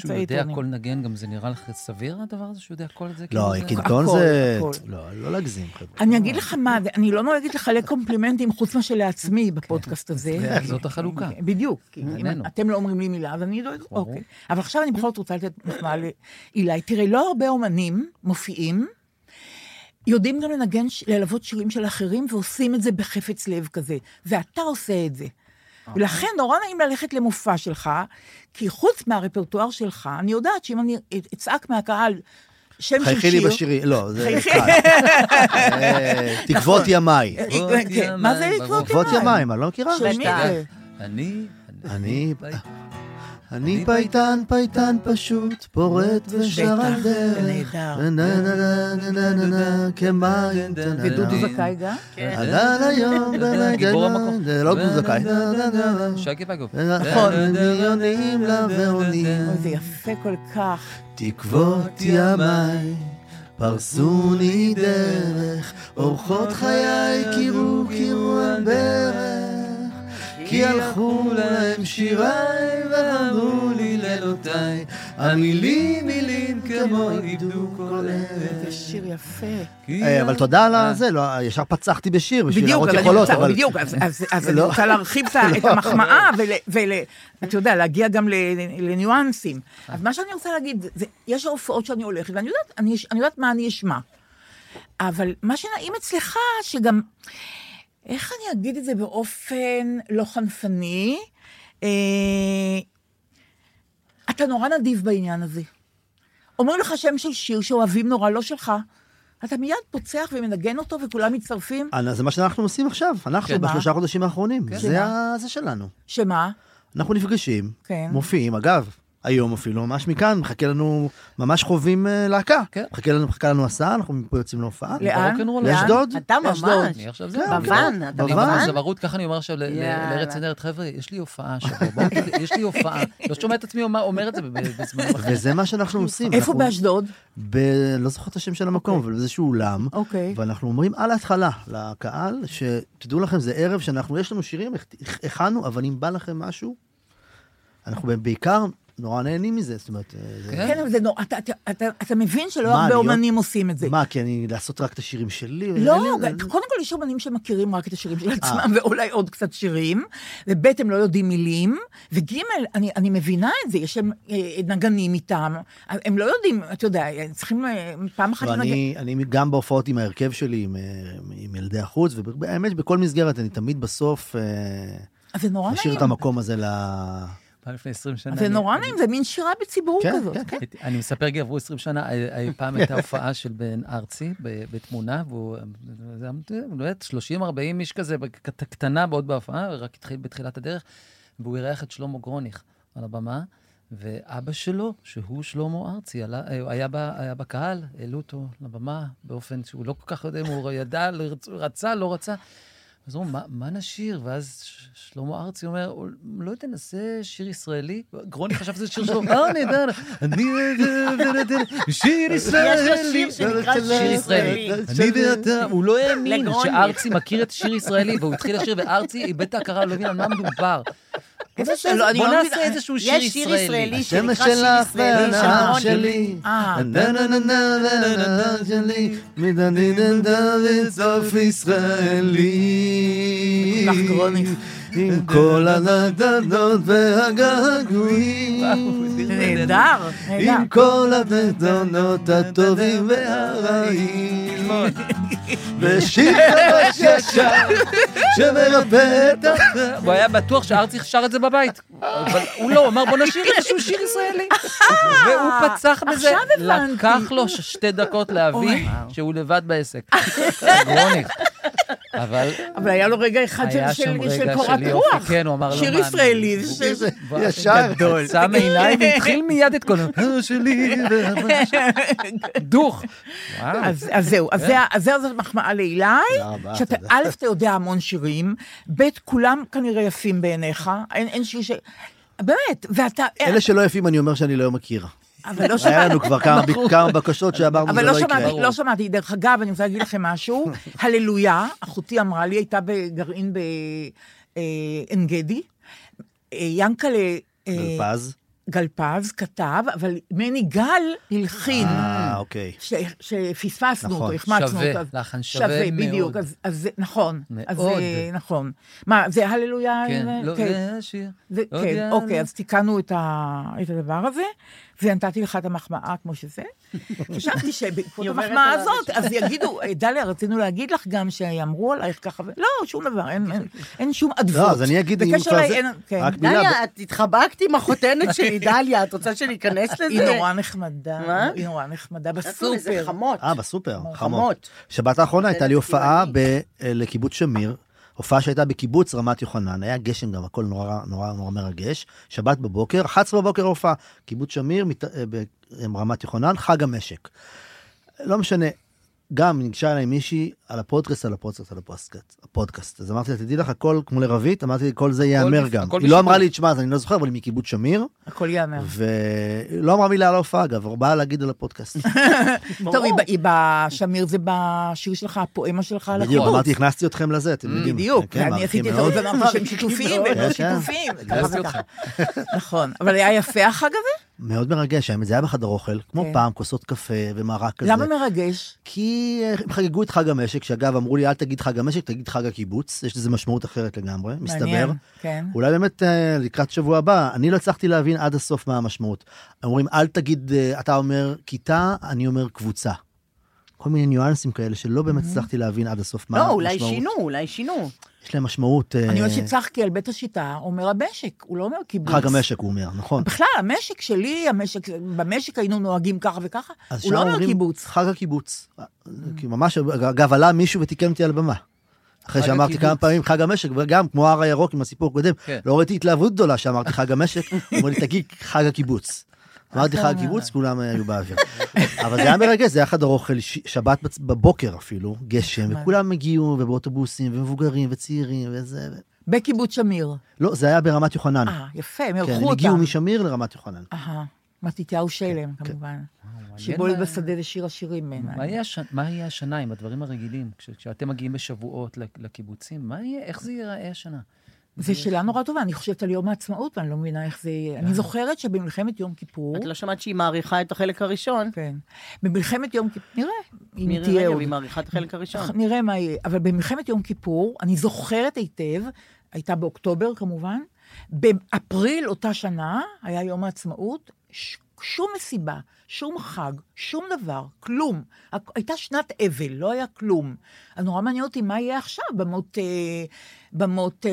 Speaker 2: שהוא יודע. הכל נגן, גם זה נראה לך סביר הדבר הזה שהוא יודע הכל את זה?
Speaker 5: לא,
Speaker 2: כאילו
Speaker 5: קינטון
Speaker 3: הכל,
Speaker 5: זה... לא, לא להגזים.
Speaker 3: אני אגיד לך מה, אני לא נוהגת לחלק קומפלימנטים חוץ מאשר לעצמי בפודקאסט הזה.
Speaker 2: זה- זאת החלוקה.
Speaker 3: בדיוק. אתם לא אומרים לי מילה, אז אני לא יודעת.
Speaker 2: ברור.
Speaker 3: אוקיי. אבל עכשיו אני בכל זאת רוצה לתת מחמאה לאילי. תראה, לא הרבה אומנים מופיעים, יודעים גם לנגן, ללוות שירים של אחרים, ועושים את זה בחפץ לב כזה. ואתה עושה את זה. ולכן נורא נעים ללכת למופע שלך, כי חוץ מהרפרטואר שלך, אני יודעת שאם אני אצעק מהקהל שם של שיר...
Speaker 5: חייכי לי בשירי, לא, זה. קל. אה, [laughs] תקוות ימיי.
Speaker 3: אה, כן, מה זה לקרות
Speaker 5: תקוות ימיים, אני לא מכירה.
Speaker 3: זה?
Speaker 2: אני...
Speaker 5: אני... אני פייטן, פייטן פשוט, פורט ושר על דרך. נה נה נה נה נה נה נה כמים קטנה.
Speaker 3: ודודו זכאי גם?
Speaker 5: עלה ליום.
Speaker 2: גיבור המקום.
Speaker 5: זה לא דודו זכאי.
Speaker 2: פגוב.
Speaker 5: נכון, מיליונים לבעונים.
Speaker 3: זה יפה כל כך.
Speaker 5: תקוות ימיי פרסוני דרך, אורחות חיי קירו קירו על ברך. כי הלכו להם שיריי ואמרו לי לילותיי, המילים מילים כמו איבדו כל
Speaker 3: זה
Speaker 5: ערך.
Speaker 3: שיר יפה.
Speaker 5: אה, אבל תודה על זה, לא, ישר פצחתי בשיר בשביל להראות יכולות, אבל...
Speaker 3: בדיוק, אז- אז אני
Speaker 5: לא.
Speaker 3: רוצה להרחיב את [laughs] את המחמאה, ואתה יודע, להגיע גם ל- לניואנסים. אז מה שאני רוצה להגיד, זה- יש הופעות שאני הולכת, ואני יודעת מה אני אשמע. אבל מה שנעים אצלך, שגם, איך אני אגיד את זה באופן לא חנפני? אה, אתה נורא נדיב בעניין הזה. אומרים לך שם של שיר שאוהבים נורא, לא שלך. אתה מיד פוצח ומנגן אותו וכולם מצטרפים.
Speaker 5: אה, זה מה שאנחנו עושים עכשיו, אנחנו
Speaker 3: כן.
Speaker 5: בשלושה חודשים האחרונים,
Speaker 3: כן.
Speaker 5: זה
Speaker 3: שמה?
Speaker 5: ה- זה שלנו.
Speaker 3: שמה?
Speaker 5: אנחנו נפגשים,
Speaker 3: כן.
Speaker 5: מופיעים, אגב, היום אפילו, ממש מכאן, מחכה לנו, ממש חווים אה, להקה.
Speaker 2: כן.
Speaker 5: מחכה לנו, מחכה לנו הסעה, אנחנו מפה יוצאים להופעה.
Speaker 3: לאן?
Speaker 5: לאשדוד.
Speaker 4: אתה. ממש.
Speaker 2: אני עכשיו זה.
Speaker 4: בוואן, אתה
Speaker 5: בוואן.
Speaker 4: בוואן?
Speaker 2: זמרות, ככה אני אומר עכשיו. לארץ נהדרת, חבר'ה, יש לי הופעה תראו, יש לי הופעה, לא שומע את עצמי אומר- אומר את זה בזמנים אחרים.
Speaker 5: וזה מה שאנחנו עושים.
Speaker 3: איפה באשדוד?
Speaker 5: ב... לא זוכר את השם של המקום, אבל באיזשהו אולם.
Speaker 3: אוקיי.
Speaker 5: ואנחנו אומרים על ההתחלה לקהל, שתדעו לכם, זה ערב שאנחנו, יש לנו שירים, הכ- הכנו, אבל אם בא לכם משהו, אנחנו בעיקר נורא נהנים מזה, זאת אומרת... אה,
Speaker 2: כן.
Speaker 3: אבל זה נורא, אתה- מבין שלא הרבה
Speaker 5: להיות-
Speaker 3: אומנים עושים את זה.
Speaker 5: מה, כי אני לעשות רק את השירים שלי?
Speaker 3: לא, קודם כל יש אומנים שמכירים רק את השירים של עצמם, ואולי עוד קצת שירים, וב' הם לא יודעים מילים, וג' אני, מבינה את זה, יש אה, נגנים איתם, הם לא יודעים, אתה יודע, צריכים אה, פעם אחת
Speaker 5: לא,
Speaker 3: לנגן.
Speaker 5: אני, גם בהופעות עם ההרכב שלי, עם, אה, ילדי החוץ, ובאמת בכל מסגרת אני תמיד בסוף אה,
Speaker 3: זה נורא
Speaker 5: משאיר את
Speaker 3: נעים.
Speaker 5: המקום הזה ל...
Speaker 2: פעם לפני 20 שנה.
Speaker 3: זה נורא נעים, זה מין שירה בציבור
Speaker 5: כן,
Speaker 3: כזאת.
Speaker 5: כן, כן.
Speaker 2: אני מספר כי עברו 20 שנה, אה, אה, פעם הייתה [laughs] הופעה של בן ארצי ב- בתמונה, והוא, זה היה, לא יודעת, 30-40 איש כזה, קט- קטנה מאוד בהופעה, רק התחיל בתחילת הדרך, והוא אירח את שלמה גרוניך על הבמה, ואבא שלו, שהוא שלמה ארצי, עלה, אה, היה, ב, היה בקהל, העלו אותו לבמה באופן שהוא לא כל כך יודע אם הוא ידע, רצה, לא רצה. אז אמרו, מה, מה נשיר? ואז שלמה ארצי אומר, לא יודע, נעשה שיר ישראלי? גרוני חשב שזה שיר שלו, אה, נהדר, אני... שיר ישראלי.
Speaker 4: יש לו שיר שנקרא שיר ישראלי.
Speaker 2: אני ואתה, הוא לא האמין. שארצי מכיר את שיר ישראלי, והוא התחיל לשיר, וארצי איבד את ההכרה, לא הבין על מה מדובר. בוא נעשה איזשהו שיר ישראלי.
Speaker 4: יש שיר
Speaker 2: ישראלי
Speaker 4: שנקרא שיר ישראלי של אהרון
Speaker 5: שלי. שלי, מדנין דוד סוף ישראלי. עם כל הנדנות והגעגועים.
Speaker 3: נהדר, נהדר.
Speaker 5: עם כל הנדנות הטובים והרעים. [laughs] ושיר חדש ישר שמרפא את ה...
Speaker 2: הוא היה בטוח שארצי שר את זה בבית. אבל הוא לא, הוא אמר בוא נשאיר איזשהו שיר ישראלי. והוא פצח בזה,
Speaker 3: עכשיו הבנתי.
Speaker 2: לקח לו שתי דקות להבין שהוא לבד בעסק. [laughs] גרוניך. אבל
Speaker 3: אבל היה לו רגע אחד של-
Speaker 2: שם
Speaker 3: קורת רוח.
Speaker 2: כן, הוא אמר לו,
Speaker 3: שיר ישראלי,
Speaker 5: ישר.
Speaker 2: עצם [laughs] עיניים והתחיל מיד את כל ה... שלי, [laughs] דוך.
Speaker 3: אז, אז זהו, אז, זה, אז זהו, זאת מחמאה
Speaker 5: רבה,
Speaker 3: שאתה. א', אתה יודע המון שירים, ב', כולם כנראה יפים בעיניך, אין, אין שיר ש... באמת, ואתה...
Speaker 5: אלה שלא יפים, אני אומר שאני לא מכיר.
Speaker 3: אבל לא [laughs]
Speaker 5: היה
Speaker 3: שמעתי,
Speaker 5: לנו כבר כמה כמה בקשות שאמרנו
Speaker 3: אבל
Speaker 5: זה
Speaker 3: לא
Speaker 5: לא יקרה.
Speaker 3: לא שמעתי. דרך אגב, אני רוצה להגיד לכם משהו, [laughs] הללויה, אחותי אמרה לי, הייתה בגרעין בעין גדי, אה, ינקלה... אה,
Speaker 5: גלפז.
Speaker 3: גלפז כתב, אבל מני גל הלחין.
Speaker 5: אה, אוקיי.
Speaker 3: ש- שפספסנו
Speaker 5: נכון.
Speaker 3: אותו, החמצנו
Speaker 2: שווה,
Speaker 3: אותו. אז-
Speaker 2: לחן שווה מאוד.
Speaker 3: בדיוק, אז, אז זה- נכון. אז
Speaker 2: מאוד.
Speaker 3: זה נכון. מה, זה הללויה?
Speaker 2: כן,
Speaker 3: אה,
Speaker 2: לא, זה השיר.
Speaker 3: זה,
Speaker 2: לא
Speaker 3: כן,
Speaker 2: יודע,
Speaker 3: אוקיי,
Speaker 2: לא.
Speaker 3: אז תיקנו את, ה, את הדבר הזה, ונתתי לך את המחמאה כמו שזה. [laughs] חשבתי שבעקבות המחמאה הזאת, אז יגידו, "אה, דליה, רצינו להגיד לך גם שאמרו עלייך ככה. לא, שום דבר, אין, שום אדוות.
Speaker 5: לא, אז אני אגיד, אם כבר זה-
Speaker 4: דליה, את התחבקת עם החותנת שלי, [laughs] דליה, את רוצה שניכנס לזה?
Speaker 3: היא נורא נחמדה? היא נורא נחמדה בסופר.
Speaker 4: חמות.
Speaker 5: אה, בסופר, חמות. שבת האחרונה הייתה לי הופעה אה, לקיבוץ שמיר, הופעה שהייתה בקיבוץ רמת יוחנן, היה גשם גם, הכל נורא נורא נורא מרגש. שבת בבוקר, 11 בבוקר הופעה, קיבוץ שמיר, מת- אה, ברמת יוחנן, חג המשק. לא משנה, גם ניגשה אליי מישהי על הפודקאסט, על הפודקאסט, על הפודקאסט, הפודקאסט. אז אמרתי לה, תדעי לך, הכל כמו לרבית, אמרתי לי, כל זה ייאמר גם.
Speaker 2: הכל
Speaker 5: היא לא אמרה. לי, תשמע, אז אני לא זוכר, אבל היא מקיבוץ שמיר,
Speaker 3: הכל ייאמר.
Speaker 5: ולא אמרה מילה על ההופעה, אגב, אבל באה להגיד על הפודקאסט. [laughs]
Speaker 3: טוב, היא בשמיר זה בשיר שלך, הפואמה שלך על
Speaker 5: בדיוק,
Speaker 3: הקיבוץ.
Speaker 5: אמרתי, הכנסתי אתכם לזה, אתם יודעים.
Speaker 3: בדיוק,
Speaker 5: כן,
Speaker 3: ואני
Speaker 5: מעריכים
Speaker 3: עשיתי את. זה ואמרתי שהם שיתופיים, והם [laughs] לא
Speaker 5: כן, כן.
Speaker 3: שיתופיים. נכון, אבל היה יפה החג הזה?
Speaker 5: מאוד מרגש, האמת, זה היה בחדר אוכל, כמו
Speaker 3: כן.
Speaker 5: פעם, כוסות קפה ומרק כזה.
Speaker 3: למה מרגש?
Speaker 5: כי אה, הם חגגו את חג המשק, שאגב, אמרו לי, אל תגיד חג המשק, תגיד חג הקיבוץ, יש לזה משמעות אחרת לגמרי, מסתבר.
Speaker 3: מעניין, כן.
Speaker 5: אולי באמת אה, לקראת שבוע הבא, אני לא הצלחתי להבין עד הסוף מה המשמעות. אומרים, אל תגיד, אה, אתה אומר כיתה, אני אומר קבוצה. כל מיני ניואנסים כאלה שלא באמת הצלחתי להבין עד הסוף מה
Speaker 4: לא,
Speaker 5: המשמעות.
Speaker 4: אולי שינו, אולי שינו.
Speaker 5: יש להם משמעות. אה,
Speaker 3: אני אוהבת שצחקי על בית השיטה, אומר המשק, הוא לא אומר קיבוץ.
Speaker 5: חג המשק, הוא אומר, נכון.
Speaker 3: בכלל, המשק שלי, המשק, במשק היינו נוהגים ככה וככה, הוא לא אומר קיבוץ.
Speaker 5: חג הקיבוץ. כי ממש, אגב, עלה מישהו ותיקן אותי על במה. אחרי שאמרתי. כמה פעמים חג המשק, וגם כמו הר הירוק עם הסיפור הקודם,
Speaker 2: כן.
Speaker 5: לא ראיתי התלהבות גדולה שאמרתי חג המשק, [laughs] הוא אומר לי, תגיד, חג הקיבוץ. אמרתי חג הקיבוץ, כולם היו באוויר. אבל זה היה מרגש, זה היה חדר אוכל, שבת בבוקר אפילו, גשם, וכולם הגיעו, ובאוטובוסים, ומבוגרים, וצעירים, וזה...
Speaker 3: בקיבוץ שמיר.
Speaker 5: לא, זה היה ברמת יוחנן.
Speaker 3: אה, יפה, הם
Speaker 5: כן,
Speaker 3: אירחו
Speaker 5: הם
Speaker 3: אותם.
Speaker 5: הגיעו משמיר לרמת יוחנן.
Speaker 3: אהה, מתתיהו שלם,
Speaker 5: כן.
Speaker 3: כמובן.
Speaker 2: מעניין
Speaker 3: שיבולת בשדה לשיר השירים.
Speaker 2: הש- מה יהיה השנה עם הדברים הרגילים? כש- כשאתם מגיעים בשבועות לק- לקיבוצים, מה יהיה, איך זה ייראה השנה?
Speaker 3: זו שאלה נורא טובה, אני חושבת על יום העצמאות, ואני לא מבינה איך זה יהיה. אני זוכרת שבמלחמת יום כיפור...
Speaker 4: את לא שמעת שהיא מעריכה את החלק הראשון?
Speaker 3: כן. במלחמת יום כיפור, נראה, אם
Speaker 4: מירי
Speaker 3: תהיה
Speaker 4: רגב,
Speaker 3: עוד.
Speaker 4: היא מעריכה את החלק הראשון.
Speaker 3: נראה מה יהיה. אבל במלחמת יום כיפור, אני זוכרת היטב, הייתה באוקטובר כמובן, באפריל אותה שנה, היה יום העצמאות, שום מסיבה, שום חג, שום דבר, כלום. הייתה שנת אבל, לא היה כלום. אז נורא מעניין אותי מה יהיה עכשיו, במות, אה, במות אה,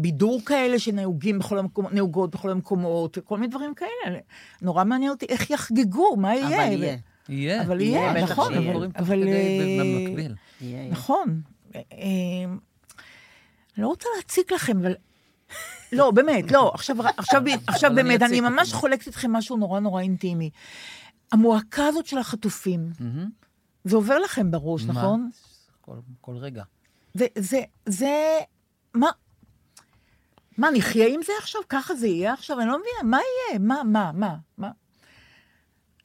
Speaker 3: בידור כאלה שנהוגים בכל המקומות, נהוגות בכל המקומות, וכל מיני דברים כאלה. נורא מעניין אותי איך יחגגו, מה יהיה.
Speaker 4: אבל יהיה.
Speaker 2: יהיה.
Speaker 3: אבל יהיה,
Speaker 4: בטח
Speaker 3: נכון,
Speaker 4: שיהיה.
Speaker 3: אבל- אבל, אה,
Speaker 2: במקביל.
Speaker 4: יהיה, יהיה.
Speaker 3: נכון. אה, אה, אני לא רוצה להציק לכם, אבל לא, באמת, לא, עכשיו, עכשיו, עכשיו באמת, אני ממש חולקת איתכם משהו נורא נורא אינטימי. המועקה הזאת של החטופים, זה עובר לכם בראש? נכון?
Speaker 2: כל- כל רגע.
Speaker 3: זה, זה, זה, מה, מה, נחיה עם זה עכשיו? ככה זה יהיה עכשיו? אני לא מבינה, מה יהיה? מה, מה, מה, מה?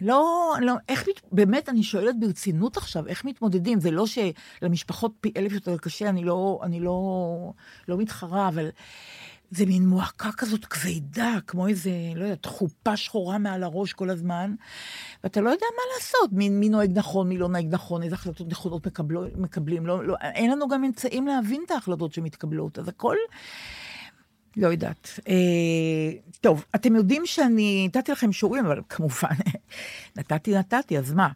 Speaker 3: לא, לא, איך, מת- באמת, אני שואלת ברצינות עכשיו, איך מתמודדים? זה לא שלמשפחות פי אלף יותר קשה, אני לא, אני לא, לא מתחרה, אבל זה מין מועקה כזאת כבדה, כמו איזה, לא יודעת, חופה שחורה מעל הראש כל הזמן, ואתה לא יודע מה לעשות, מי, מי נוהג נכון, מי לא נוהג נכון, איזה החלטות נכונות מקבלו, מקבלים. לא, לא, אין לנו גם אמצעים להבין את ההחלטות שמתקבלות, אז הכל... לא יודעת. אה, טוב, אתם יודעים שאני נתתי לכם שיעורים, אבל כמובן, [laughs] נתתי, נתתי, אז מה?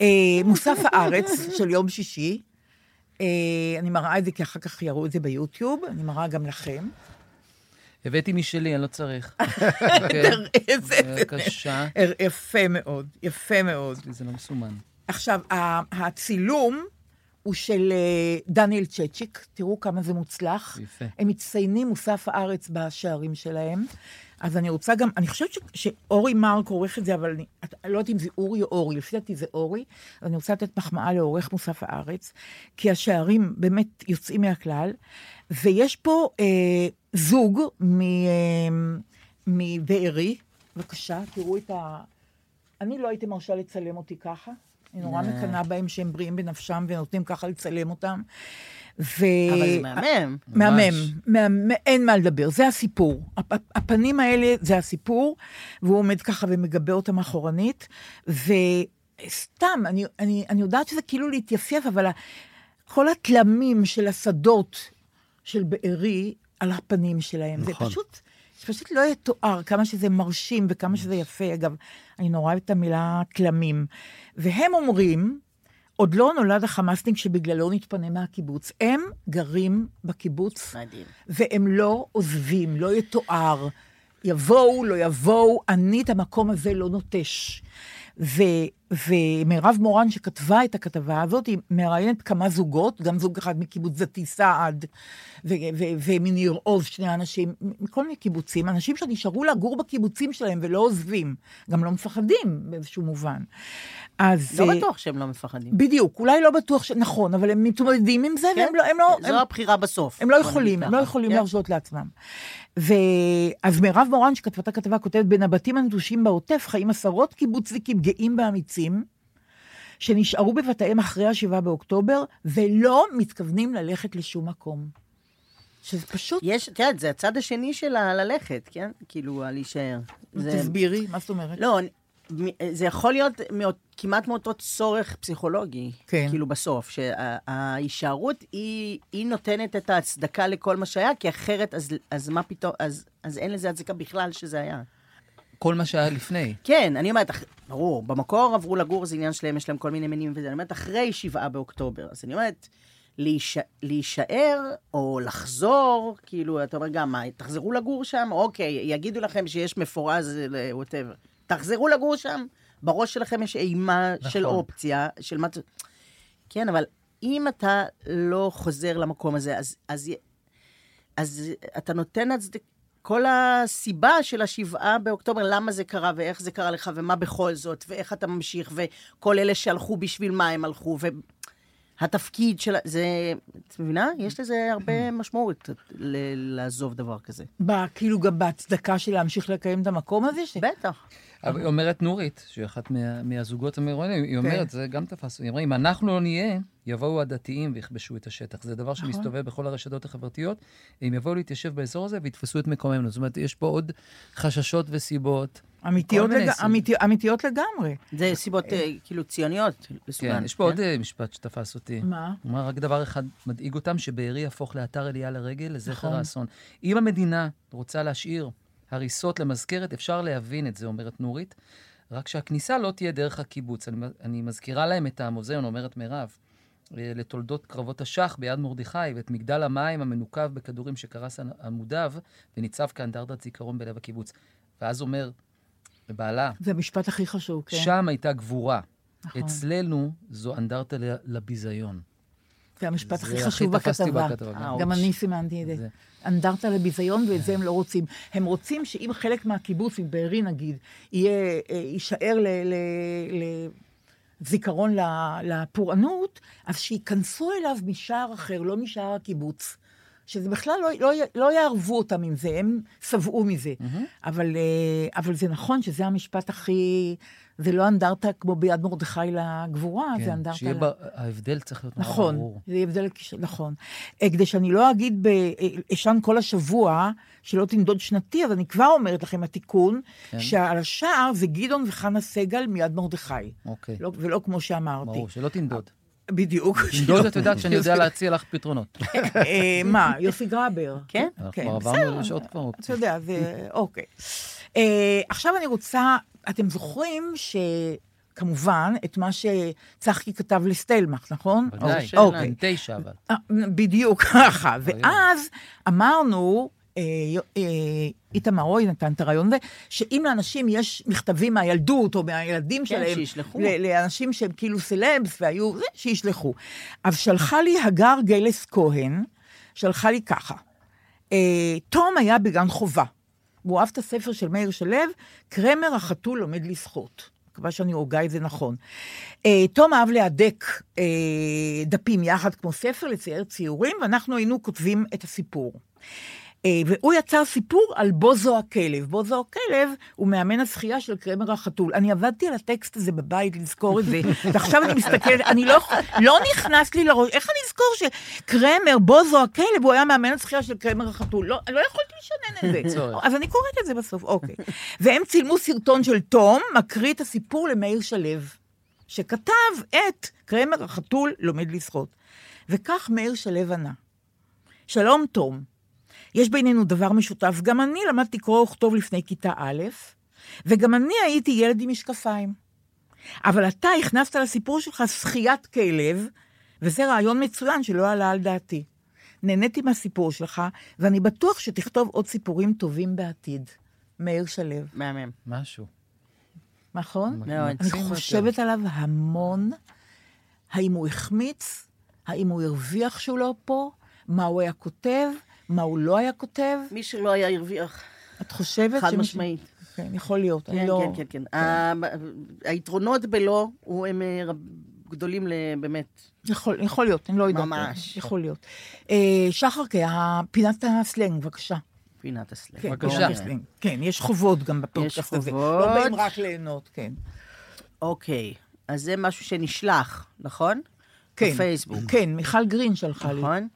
Speaker 3: אה, מוסף הארץ [laughs] של יום שישי, אה, אני מראה את זה כי אחר כך יראו את זה ביוטיוב, אני מראה גם לכם.
Speaker 2: הבאתי משלי, אני לא צריך. [laughs]
Speaker 3: איזה...
Speaker 2: בבקשה.
Speaker 3: יפה מאוד, יפה מאוד.
Speaker 2: אצלי זה לא מסומן.
Speaker 3: עכשיו, הצילום הוא של אה, דניאל צ'צ'יק, תראו כמה זה מוצלח.
Speaker 2: יפה.
Speaker 3: הם מצטיינים מוסף הארץ בשערים שלהם. אז אני רוצה גם, אני חושבת ש, שאורי מרק עורך את זה, אבל אני, את- לא יודעת אם זה אורי או אורי, לפי דעתי זה אורי, אז אני רוצה לתת מחמאה לעורך מוסף הארץ, כי השערים באמת יוצאים מהכלל, ויש פה אה, זוג מ, אה, מבארי, בבקשה, תראו את ה... אני לא הייתי מרשה לצלם אותי ככה. אני נורא מקנאה בהם שהם בריאים בנפשם ונותנים ככה לצלם אותם. ו...
Speaker 4: אבל זה מהמם.
Speaker 3: מהמם. מהמם, אין מה לדבר, זה הסיפור. הפ- הפנים האלה זה הסיפור, והוא עומד ככה ומגבה אותם אחורנית, וסתם, אני, אני, אני יודעת שזה כאילו להתייפייף, אבל כל התלמים של השדות של בארי על הפנים שלהם,
Speaker 5: נכון.
Speaker 3: זה פשוט... זה פשוט לא יתואר כמה שזה מרשים וכמה שזה יפה. אגב, אני נורא אוהבת את המילה תלמים. והם אומרים, עוד לא נולד החמאסניק שבגללו נתפנה מהקיבוץ. הם גרים בקיבוץ,
Speaker 4: מדהים.
Speaker 3: והם לא עוזבים, לא יתואר. יבואו, לא יבואו, אני את המקום הזה לא נוטש. ו, ומירב מורן, שכתבה את הכתבה הזאת, היא מראיינת כמה זוגות, גם זוג אחד מקיבוץ דתי סעד, ו- ו- ומניר עוז, שני אנשים, מכל מיני קיבוצים, אנשים שנשארו לגור בקיבוצים שלהם ולא עוזבים, גם לא מפחדים באיזשהו מובן. אז...
Speaker 4: לא
Speaker 3: אה,
Speaker 4: בטוח שהם לא מפחדים.
Speaker 3: בדיוק, אולי לא בטוח ש... נכון, אבל הם מתמודדים עם זה,
Speaker 4: כן,
Speaker 3: והם לא... הם לא
Speaker 4: זו
Speaker 3: הם...
Speaker 4: הבחירה בסוף.
Speaker 3: הם לא יכולים, הם לא. יכולים
Speaker 4: כן.
Speaker 3: להרשות לעצמם. ואז מירב מורן, שכתבה את הכתבה, כותבת, בין הבתים הנטושים בעוטף חיים עשרות קיבוצניקים גאים ואמיצים, שנשארו בבתיהם אחרי השבעה באוקטובר, ולא מתכוונים ללכת לשום מקום. שזה פשוט...
Speaker 4: יש, את יודעת, זה הצד השני של הללכת, כן? כאילו, הלהישאר. זה-
Speaker 3: תסבירי, מה זאת אומרת?
Speaker 4: לא, זה יכול להיות מאות, כמעט מאותו צורך פסיכולוגי,
Speaker 3: כן.
Speaker 4: כאילו בסוף, שההישארות היא, היא נותנת את ההצדקה לכל מה שהיה, כי אחרת, אז, אז מה פתאום, אז, אז אין לזה הצדקה בכלל שזה היה.
Speaker 2: כל מה שהיה לפני.
Speaker 4: כן, אני אומרת, ברור, במקור עברו לגור, זה עניין שלהם, יש להם כל מיני מניעים וזה, אני אומרת, אחרי שבעה באוקטובר, אז אני אומרת, להיש... להישאר או לחזור, כאילו, אתה אומר גם, מה, תחזרו לגור שם? אוקיי, יגידו לכם שיש מפורז, ווטאבר. תחזרו לגור שם? בראש שלכם יש אימה נכון. של. אופציה, של מה... כן, אבל אם אתה לא חוזר למקום הזה, אז, אז, אז אתה נותן הצדק... כל הסיבה של השבעה באוקטובר, למה זה קרה, ואיך זה קרה לך, ומה בכל זאת, ואיך אתה ממשיך, וכל אלה שהלכו בשביל מה הם הלכו, והתפקיד של... זה... את מבינה? יש לזה הרבה [clears throat] משמעות ל- לעזוב דבר כזה.
Speaker 3: כאילו גם בהצדקה של להמשיך לקיים את המקום הזה? ש...
Speaker 4: בטח.
Speaker 2: אבל היא אומרת נורית, שהיא אחת מה, מהזוגות המרואיינים, היא אומרת, זה גם תפס, היא אמרה, אם אנחנו לא נהיה, יבואו הדתיים ויכבשו את השטח. זה דבר שמסתובב בכל הרשתות החברתיות. הם יבואו להתיישב באזור הזה ויתפסו את מקומנו. זאת אומרת, יש פה עוד חששות וסיבות.
Speaker 3: אמיתיות, לג... אמיתי... אמיתיות לגמרי.
Speaker 4: זה סיבות אה, כאילו ציוניות.
Speaker 2: כן, יש פה עוד אה, משפט שתפס אותי.
Speaker 3: מה?
Speaker 2: הוא אמר, רק דבר אחד מדאיג אותם, שבארי יהפוך לאתר עלייה לרגל לזכר
Speaker 3: נכון.
Speaker 2: האסון. אם המדינה רוצה להשאיר הריסות למזכרת, אפשר להבין את זה, אומרת נורית, רק שהכניסה לא תהיה דרך הקיבוץ. אני, אני מזכירה להם את המוזיאון, אומרת מירב, אה, לתולדות קרבות השח ביד מרדכי, ואת מגדל המים המנוקב בכדורים שקרס עמודיו, וניצב כאנדרטת זיכרון בלב הקיבוץ. ואז אומר, בעלה,
Speaker 3: זה המשפט הכי חשוב, כן.
Speaker 2: שם הייתה גבורה.
Speaker 3: נכון.
Speaker 2: אצלנו זו אנדרטה לביזיון.
Speaker 3: זה המשפט הכי חשוב בכתבה.
Speaker 2: בכתבה, גם.
Speaker 3: אני סימנתי את זה. אנדרטה לביזיון, ואת זה הם לא רוצים. הם רוצים שאם חלק מהקיבוץ, אם בארי נגיד, אה, יישאר ל- ל- לזיכרון לפורענות, אז שייכנסו אליו משער אחר, לא משער הקיבוץ. שזה בכלל לא, לא, לא יערבו אותם עם זה, הם שבעו מזה. אבל, אה, אבל זה נכון שזה המשפט הכי... זה לא אנדרטה כמו ביד מרדכי לגבורה, זה
Speaker 2: כן,
Speaker 3: אנדרטה...
Speaker 2: שיהיה
Speaker 3: ל-
Speaker 2: ב- ההבדל צריך להיות נורא
Speaker 3: נכון,
Speaker 2: ברור.
Speaker 3: זה הבדל, נכון. אה, כדי שאני לא אגיד, ב- אה, אשן כל השבוע, שלא תנדוד שנתי, אז אני כבר אומרת לכם, התיקון,
Speaker 2: כן.
Speaker 3: שעל השער זה גדעון וחנה סגל מיד מרדכי.
Speaker 2: אוקיי.
Speaker 3: לא, ולא כמו שאמרתי.
Speaker 2: ברור, שלא תנדוד.
Speaker 3: בדיוק. [laughs]
Speaker 2: תנדוד, את יודעת שאני יודע להציע לך פתרונות.
Speaker 3: אה, מה, יוסי גרבר?
Speaker 4: כן?
Speaker 2: אנחנו
Speaker 3: כן,
Speaker 2: כבר
Speaker 3: בסדר.
Speaker 2: עברנו, יש עוד כבר
Speaker 3: אתה. יודע, זה... אוקיי. אה, עכשיו אני רוצה, אתם זוכרים שכמובן, את מה שצחקי כתב לסטלמך, נכון?
Speaker 2: ודאי,
Speaker 3: אוקיי.
Speaker 2: בן תשע אבל.
Speaker 3: אה, בדיוק ככה. ואז אמרנו, אה, אה, איתמר רוי נתן את הרעיון הזה, שאם לאנשים יש מכתבים מהילדות או מהילדים
Speaker 4: כן,
Speaker 3: שלהם,
Speaker 4: שישלחו.
Speaker 3: לאנשים שהם כאילו סלבס והיו, זה, שישלחו. אז שלחה לי הגר גלס כהן, שלחה לי ככה, אה, תום היה בגן חובה. הוא אהב את הספר של מאיר שלו, קרמר החתול לומד לשחות. מקווה שאני הוגה את זה נכון. אה, תום אהב להדק אה, דפים יחד כמו ספר, לצייר ציורים, ואנחנו היינו כותבים את הסיפור. אה, והוא יצר סיפור על בוזו הכלב. בוזו הכלב הוא מאמן השחייה של קרמר החתול. אני עבדתי על הטקסט הזה בבית לזכור את זה, [laughs] ועכשיו אני מסתכלת, אני לא, לא נכנס לי לראש, איך אני אזכור שקרמר, בוזו הכלב, הוא היה מאמן השחייה של קרמר החתול? לא, לא יכולתי לשנן את זה. [laughs] אז אני קוראת את זה בסוף, אוקיי. והם צילמו סרטון של תום, מקריא את הסיפור למאיר שלו, שכתב את קרמר החתול לומד לשחות. וכך מאיר שלו ענה: שלום, תום. יש בינינו דבר משותף. גם אני למדתי קרוא וכתוב לפני כיתה א', וגם אני הייתי ילד עם משקפיים. אבל אתה הכנסת לסיפור שלך שחיית כלב, וזה רעיון מצוין שלא עלה על דעתי. נהניתי מהסיפור שלך, ואני בטוח שתכתוב עוד סיפורים טובים בעתיד. מאיר שלו,
Speaker 4: מהמם.
Speaker 2: משהו.
Speaker 3: נכון?
Speaker 4: מאוד.
Speaker 3: אני חושבת עליו המון, האם הוא החמיץ, האם הוא הרוויח שהוא לא פה, מה הוא היה כותב, מה הוא לא היה כותב.
Speaker 4: מי שלא היה הרוויח.
Speaker 3: את חושבת
Speaker 4: חד משמעית.
Speaker 3: כן, יכול להיות. אני
Speaker 4: כן,
Speaker 3: לא...
Speaker 4: כן, כן, כן. ה- היתרונות בלא, הוא- הם אה, גדולים ל- באמת.
Speaker 3: יכול, יכול להיות, אני לא יודעת.
Speaker 4: ממש.
Speaker 3: יכול להיות. אה, שחר, פינת הסלנג, בבקשה.
Speaker 4: פינת הסלנג.
Speaker 3: כן,
Speaker 2: בבקשה.
Speaker 3: הסלנג. כן, יש חובות גם בפודקאסט
Speaker 4: יש
Speaker 3: הזה.
Speaker 4: חובות.
Speaker 3: לא באים רק ליהנות, כן.
Speaker 4: אוקיי, אז זה משהו שנשלח, נכון?
Speaker 3: כן.
Speaker 4: בפייסבוק.
Speaker 3: כן, מיכל גרין שלחה לי.
Speaker 4: נכון?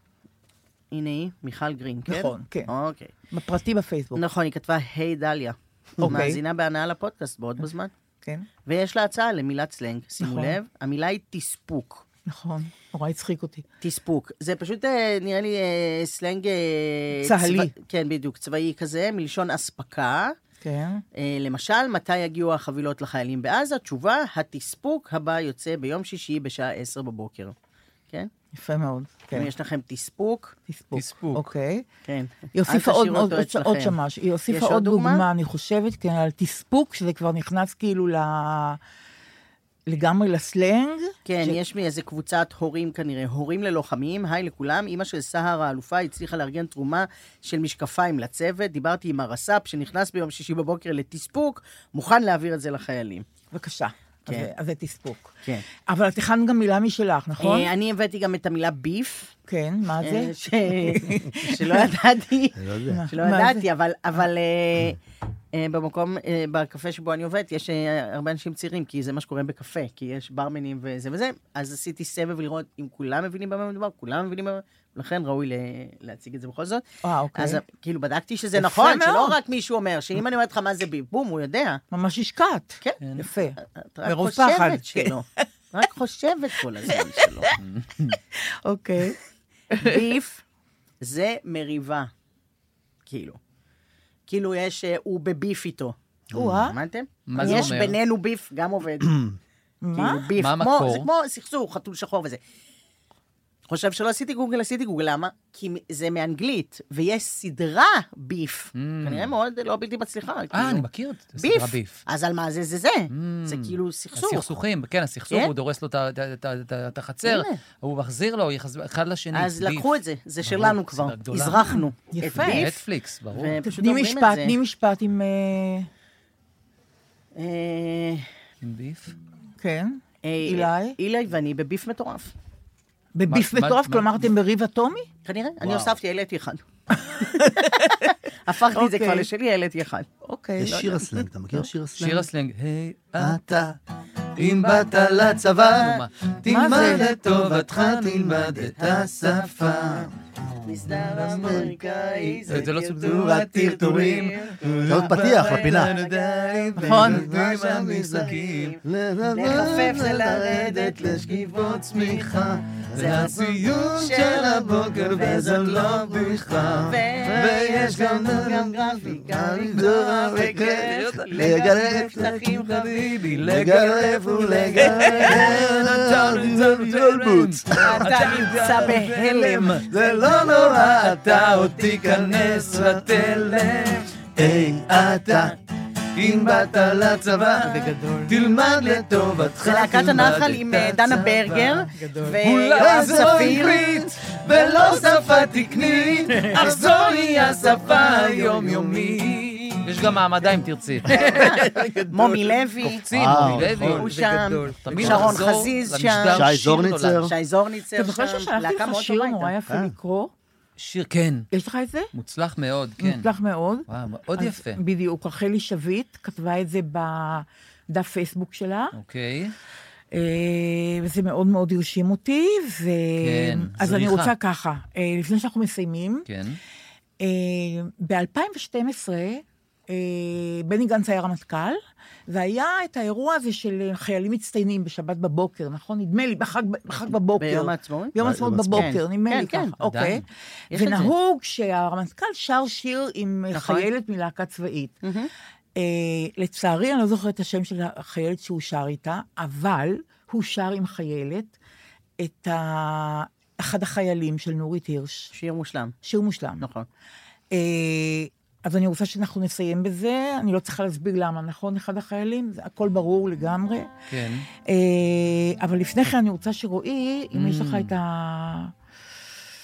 Speaker 4: הנה היא, מיכל גרין, כן?
Speaker 3: נכון, כן.
Speaker 4: אוקיי.
Speaker 3: בפרטי בפייסבוק.
Speaker 4: נכון, היא כתבה, היי דליה.
Speaker 3: אוקיי.
Speaker 4: מאזינה בהנאה לפודקאסט בעוד בזמן.
Speaker 3: כן,
Speaker 4: ויש לה הצעה למילת סלנג, שימו
Speaker 3: נכון.
Speaker 4: לב, המילה היא תספוק.
Speaker 3: נכון. נורא הצחיק אותי.
Speaker 4: תספוק. זה פשוט אה, נראה לי אה, סלנג... אה,
Speaker 3: צה"לי.
Speaker 4: צבא- כן, בדיוק, צבאי כזה, מלשון אספקה.
Speaker 3: כן.
Speaker 4: למשל, מתי יגיעו החבילות לחיילים בעזה? תשובה, התספוק הבא יוצא ביום שישי בשעה 10 בבוקר. כן?
Speaker 3: יפה מאוד. כן.
Speaker 4: אם יש לכם תספוק,
Speaker 3: תספוק.
Speaker 2: תספוק.
Speaker 3: אוקיי.
Speaker 4: כן.
Speaker 3: היא הוסיפה עוד, עוד, עוד, עוד. שמש, היא הוסיפה עוד
Speaker 4: דוגמה?
Speaker 3: דוגמה, אני חושבת, כן, על תספוק, שזה כבר נכנס כאילו ל... לגמרי לסלנג.
Speaker 4: כן,
Speaker 3: ש-
Speaker 4: יש מאיזה קבוצת הורים כנראה, הורים ללוחמים, היי לכולם, אימא של סהר האלופה הצליחה לארגן תרומה של משקפיים לצוות, דיברתי עם הרס"פ שנכנס ביום שישי בבוקר לתספוק, מוכן להעביר את זה לחיילים.
Speaker 3: בבקשה.
Speaker 4: כן.
Speaker 3: אז זה- זה תספוק.
Speaker 4: כן.
Speaker 3: אבל את הכנת גם מילה משלך, נכון?
Speaker 4: אה, אני הבאתי גם את המילה ביף,
Speaker 3: כן, מה זה?
Speaker 4: אה, ש- [laughs] שלא ידעתי,
Speaker 5: לא יודע.
Speaker 4: שלא ידעתי,
Speaker 3: זה?
Speaker 4: אבל, אבל אה, במקום, אה, בקפה שבו אני עובדת, יש אה, הרבה אנשים צעירים, כי זה מה שקורה בקפה, כי יש ברמנים וזה וזה, אז עשיתי סבב לראות אם כולם מבינים במה מדובר, כולם מבינים במה, ולכן ראוי להציג את זה בכל זאת.
Speaker 3: אה, אוקיי.
Speaker 4: אז כאילו בדקתי שזה נכון, שלא. רק מישהו אומר, שאם אני אומרת לך מה זה ביף, בום, הוא יודע.
Speaker 3: ממש השקעת.
Speaker 4: כן.
Speaker 3: יפה.
Speaker 4: את רק חושבת
Speaker 3: כן.
Speaker 4: שלא. [laughs] רק חושבת כל הזמן שלא.
Speaker 3: אוקיי. [laughs]
Speaker 4: ביף זה מריבה, כאילו. כאילו יש, אה, הוא בביף איתו.
Speaker 3: או-אה.
Speaker 4: שמעתם?
Speaker 2: מה זה
Speaker 4: יש
Speaker 2: אומר?
Speaker 4: בינינו ביף, גם עובד. [clears throat]
Speaker 3: מה?
Speaker 4: כאילו ביף.
Speaker 2: מה
Speaker 4: כמו-
Speaker 2: המקור?
Speaker 4: זה כמו סכסוך, חתול שחור וזה. חושב שלא עשיתי גוגל, עשיתי גוגל. למה? כי זה מאנגלית, ויש סדרה ביף. כנראה מאוד לא בלתי מצליחה.
Speaker 2: Mm. אה,
Speaker 4: כאילו.
Speaker 2: אני מכיר את. הסדרה ביף.
Speaker 4: אז על מה זה זה זה? זה כאילו סכסוך.
Speaker 2: הסכסוכים, כן, הסכסוך,
Speaker 4: כן.
Speaker 2: הוא דורס לו את החצר. הוא מחזיר לו, יחז- אחד לשני.
Speaker 4: אז
Speaker 2: ביף.
Speaker 4: לקחו את זה, זה
Speaker 2: ברור,
Speaker 4: שלנו כבר. הזרחנו.
Speaker 3: יפה.
Speaker 4: את ביף,
Speaker 2: נטפליקס, ברור.
Speaker 3: תני משפט. תני משפט עם... אה,
Speaker 4: אה,
Speaker 2: עם ביף.
Speaker 3: כן.
Speaker 4: אה,
Speaker 3: אילי?
Speaker 4: אילי ואני בביף מטורף.
Speaker 3: בביף מטורף?
Speaker 2: מה-
Speaker 3: כלומר, אתם בריב אטומי?
Speaker 4: כנראה, אני. הוספתי, העליתי אחד. [laughs] הפכתי את זה
Speaker 3: אוקיי.
Speaker 4: כבר לשלי, העליתי אחד.
Speaker 3: אוקיי.
Speaker 5: יש שיר הסלנג, אתה מכיר שיר הסלנג?
Speaker 2: שיר הסלנג, היי,
Speaker 5: אתה, אם באת לצבא? תלמד לטובתך, תלמד את השפה.
Speaker 4: מסדר אמריקאי,
Speaker 2: זה- לא סוג
Speaker 5: טור הטרטורים. זה עוד פתיח לפינה.
Speaker 3: נכון.
Speaker 4: לחפף זה לרדת
Speaker 5: לשכיבות צמיחה, זה הציון של הבוקר וזאת לא בדיחה. ויש גם
Speaker 4: גרפיקה,
Speaker 5: לגדול
Speaker 4: וכיף,
Speaker 5: לגרף
Speaker 4: שטחים חביבי,
Speaker 5: לגרף ולגרף.
Speaker 4: אתה נמצא בהלם.
Speaker 5: זה לא נורא, אתה עוד תיכנס לתלם. היי, אתה, אם באת לצבא, תלמד לטובתך.
Speaker 4: זה להקת
Speaker 5: תלמד
Speaker 4: הנחל
Speaker 5: את
Speaker 4: עם אה, דנה
Speaker 5: הצבא.
Speaker 4: ברגר,
Speaker 5: אולי
Speaker 4: ויואב
Speaker 5: זו
Speaker 4: צפיר.
Speaker 5: עברית ולא שפה תקנית, אך זוהי השפה היומיומית.
Speaker 2: יש גם מעמדה אם תרצי. [laughs]
Speaker 4: מומי לוי,
Speaker 2: קופצים,
Speaker 5: וואו,
Speaker 2: מומי לוי.
Speaker 4: הוא שם,
Speaker 2: תמיד
Speaker 4: שרון חזיז שם,
Speaker 5: שי זורניצר.
Speaker 4: שי זורניצר
Speaker 3: אתה זוכר
Speaker 4: שם,
Speaker 3: ששלחתי לך שיר נורא. יפה
Speaker 5: אה.
Speaker 3: לקרוא?
Speaker 2: שיר, כן.
Speaker 3: יש לך את זה?
Speaker 2: מוצלח מאוד, כן.
Speaker 3: מוצלח מאוד.
Speaker 2: וואו, מאוד יפה.
Speaker 3: בדיוק, רחלי שביט כתבה את זה בדף פייסבוק שלה,
Speaker 2: אוקיי.
Speaker 3: אה, וזה מאוד מאוד הרשים אותי, ו...
Speaker 2: כן,
Speaker 3: אז אני
Speaker 2: זריחה.
Speaker 3: רוצה ככה, אה, לפני שאנחנו מסיימים,
Speaker 2: כן.
Speaker 3: ב-2012, אה, בני גנץ היה רמטכ"ל, והיה את האירוע הזה של חיילים מצטיינים בשבת בבוקר, נכון? נדמה לי, בחג, בחג בבוקר.
Speaker 4: ביום העצמאות?
Speaker 3: ביום העצמאות. בבוקר,
Speaker 4: כן,
Speaker 3: נדמה
Speaker 4: כן,
Speaker 3: לי
Speaker 4: כן,
Speaker 3: ככה. אוקיי. ונהוג שהרמטכ"ל שר שיר עם
Speaker 4: נכון.
Speaker 3: חיילת מלהקה צבאית. אה, לצערי, אני לא זוכרת את השם של החיילת שהוא שר איתה, אבל הוא שר עם חיילת את ה... אחד החיילים של נורית הירש,
Speaker 4: שיר מושלם,
Speaker 3: שיר מושלם.
Speaker 4: נכון.
Speaker 3: אה, אז אני רוצה שאנחנו נסיים בזה, אני לא צריכה להסביר למה, נכון? אחד החיילים, זה הכל ברור לגמרי.
Speaker 2: כן.
Speaker 3: אה, אבל לפני כן אני רוצה שרועי, אם יש לך
Speaker 2: Mm.
Speaker 3: את ה...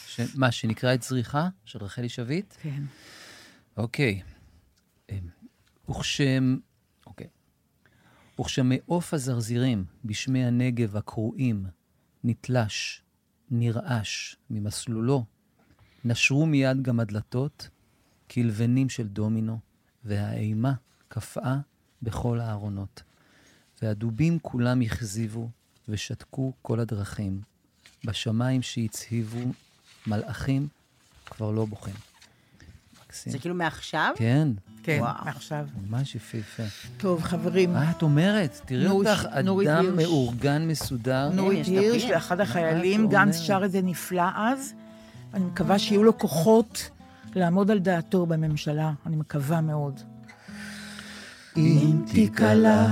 Speaker 2: ש- מה, שנקרא את זריחה של רחלי שביט?
Speaker 3: כן.
Speaker 2: אוקיי. אמ, וכשם... אוקיי. וכשמעוף הזרזירים בשמי הנגב הקרועים נתלש, נרעש ממסלולו, נשרו מיד גם הדלתות, כלבנים של דומינו, והאימה קפאה בכל הארונות. והדובים כולם הכזיבו, ושתקו כל הדרכים. בשמיים שהצהיבו מלאכים כבר לא בוכים. מקסים.
Speaker 4: זה כאילו מעכשיו?
Speaker 2: כן,
Speaker 3: כן,
Speaker 4: וואו.
Speaker 3: עכשיו.
Speaker 2: ממש יפהפה.
Speaker 3: טוב, חברים,
Speaker 2: מה את אומרת? תראי
Speaker 3: נורית-
Speaker 2: אותך,
Speaker 3: נורית
Speaker 2: אדם. מאורגן, מסודר.
Speaker 3: נורית הירש
Speaker 2: מה
Speaker 3: החיילים, גנץ? שר את זה נפלא אז. אני מקווה שיהיו לו כוחות לעמוד על דעתו בממשלה, אני מקווה מאוד.
Speaker 5: אם תיקלע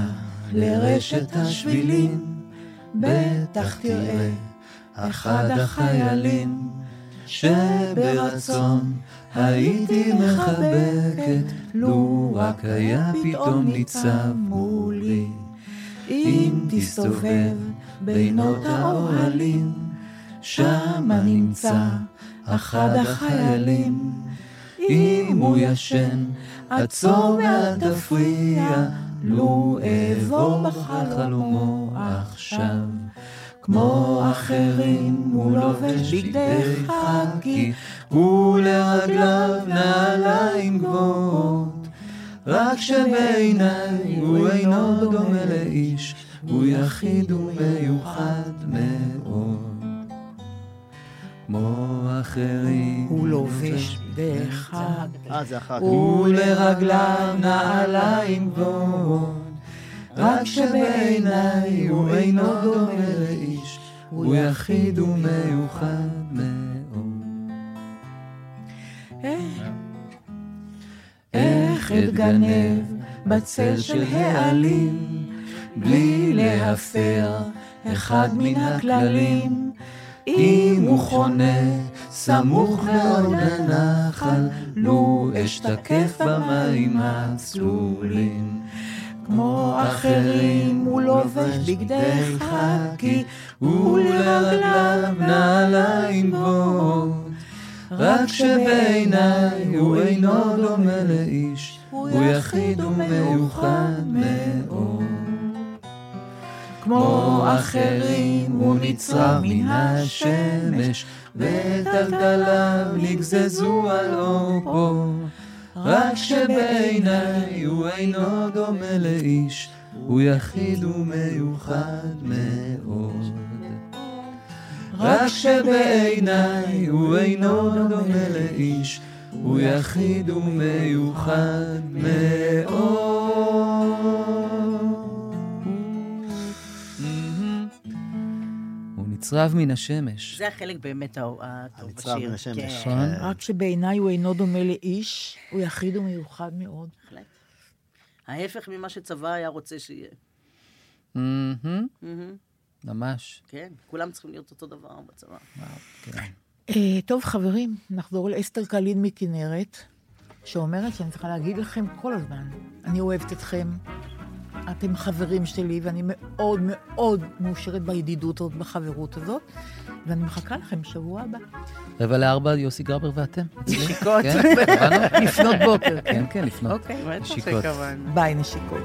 Speaker 5: לרשת השבילים, בטח תראה אחד החיילים שברצון הייתי מחבקת, לו רק היה פתאום ניצב מולי. אם תסתובב בינות האוהלים, שמה נמצא אחד החיילים. אם הוא ישן, עצור ואל תפריע, לו אעבור בחלומו עכשיו. כמו אחרים הוא לובש בגדי חכי, ולרגליו נעליים גבוהות. רק שבעיניי הוא אינו דומה לאיש, הוא יחיד ומיוחד מאוד. כמו אחרים
Speaker 3: הוא לובש באחד,
Speaker 5: אה, זה.
Speaker 3: ולרגליו
Speaker 5: נעליים גבוהות. רק שבעיניי הוא אינו דומה לאיש, הוא יחיד ומיוחד מאוד. איך אתגנב בצל של העלים, בלי להפר אחד מן הכללים,
Speaker 2: אם הוא חונה סמוך מאוד לנחל, לו אשתקף במים הצלולים. כמו אחרים הוא לובש בגדי חכי, ולרגליו נעליים גבוהות. רק שבעיניי הוא אינו דומה לאיש, הוא יחיד ומיוחד מאוד. כמו אחרים הוא נצרב מן השמש, וטלטליו נגזזו על אורו. רק שבעיניי הוא אינו דומה לאיש, הוא יחיד ומיוחד מאוד. רק שבעיניי הוא אינו דומה לאיש, הוא יחיד ומיוחד מאוד. הוא נצרב מן השמש.
Speaker 4: זה החלק באמת הטוב
Speaker 5: הנצרב
Speaker 4: בשיר.
Speaker 5: מן השמש.
Speaker 4: כן.
Speaker 2: נכון?
Speaker 3: רק שבעיניי הוא אינו דומה לאיש, הוא יחיד ומיוחד מאוד.
Speaker 4: בהחלט. ההפך ממה שצבא היה רוצה שיהיה.
Speaker 2: ממש.
Speaker 4: כן, כולם צריכים להיות אותו דבר בצבא.
Speaker 2: כן.
Speaker 3: אה, טוב, חברים, נחזור לאסתר קלין מכנרת, שאומרת שאני צריכה להגיד לכם כל הזמן, אני אוהבת אתכם, אתם חברים שלי, ואני מאוד מאוד מאושרת בידידות הזאת, בחברות הזאת, ואני מחכה לכם בשבוע הבא.
Speaker 2: רבע לארבע, יוסי גרבר ואתם.
Speaker 4: נשיקות.
Speaker 2: כן? [laughs]
Speaker 3: לפנות בוקר.
Speaker 2: כן, כן, לפנות.
Speaker 3: אוקיי.
Speaker 4: בטח
Speaker 2: נשיקות.
Speaker 4: שכוון.
Speaker 3: ביי, נשיקות.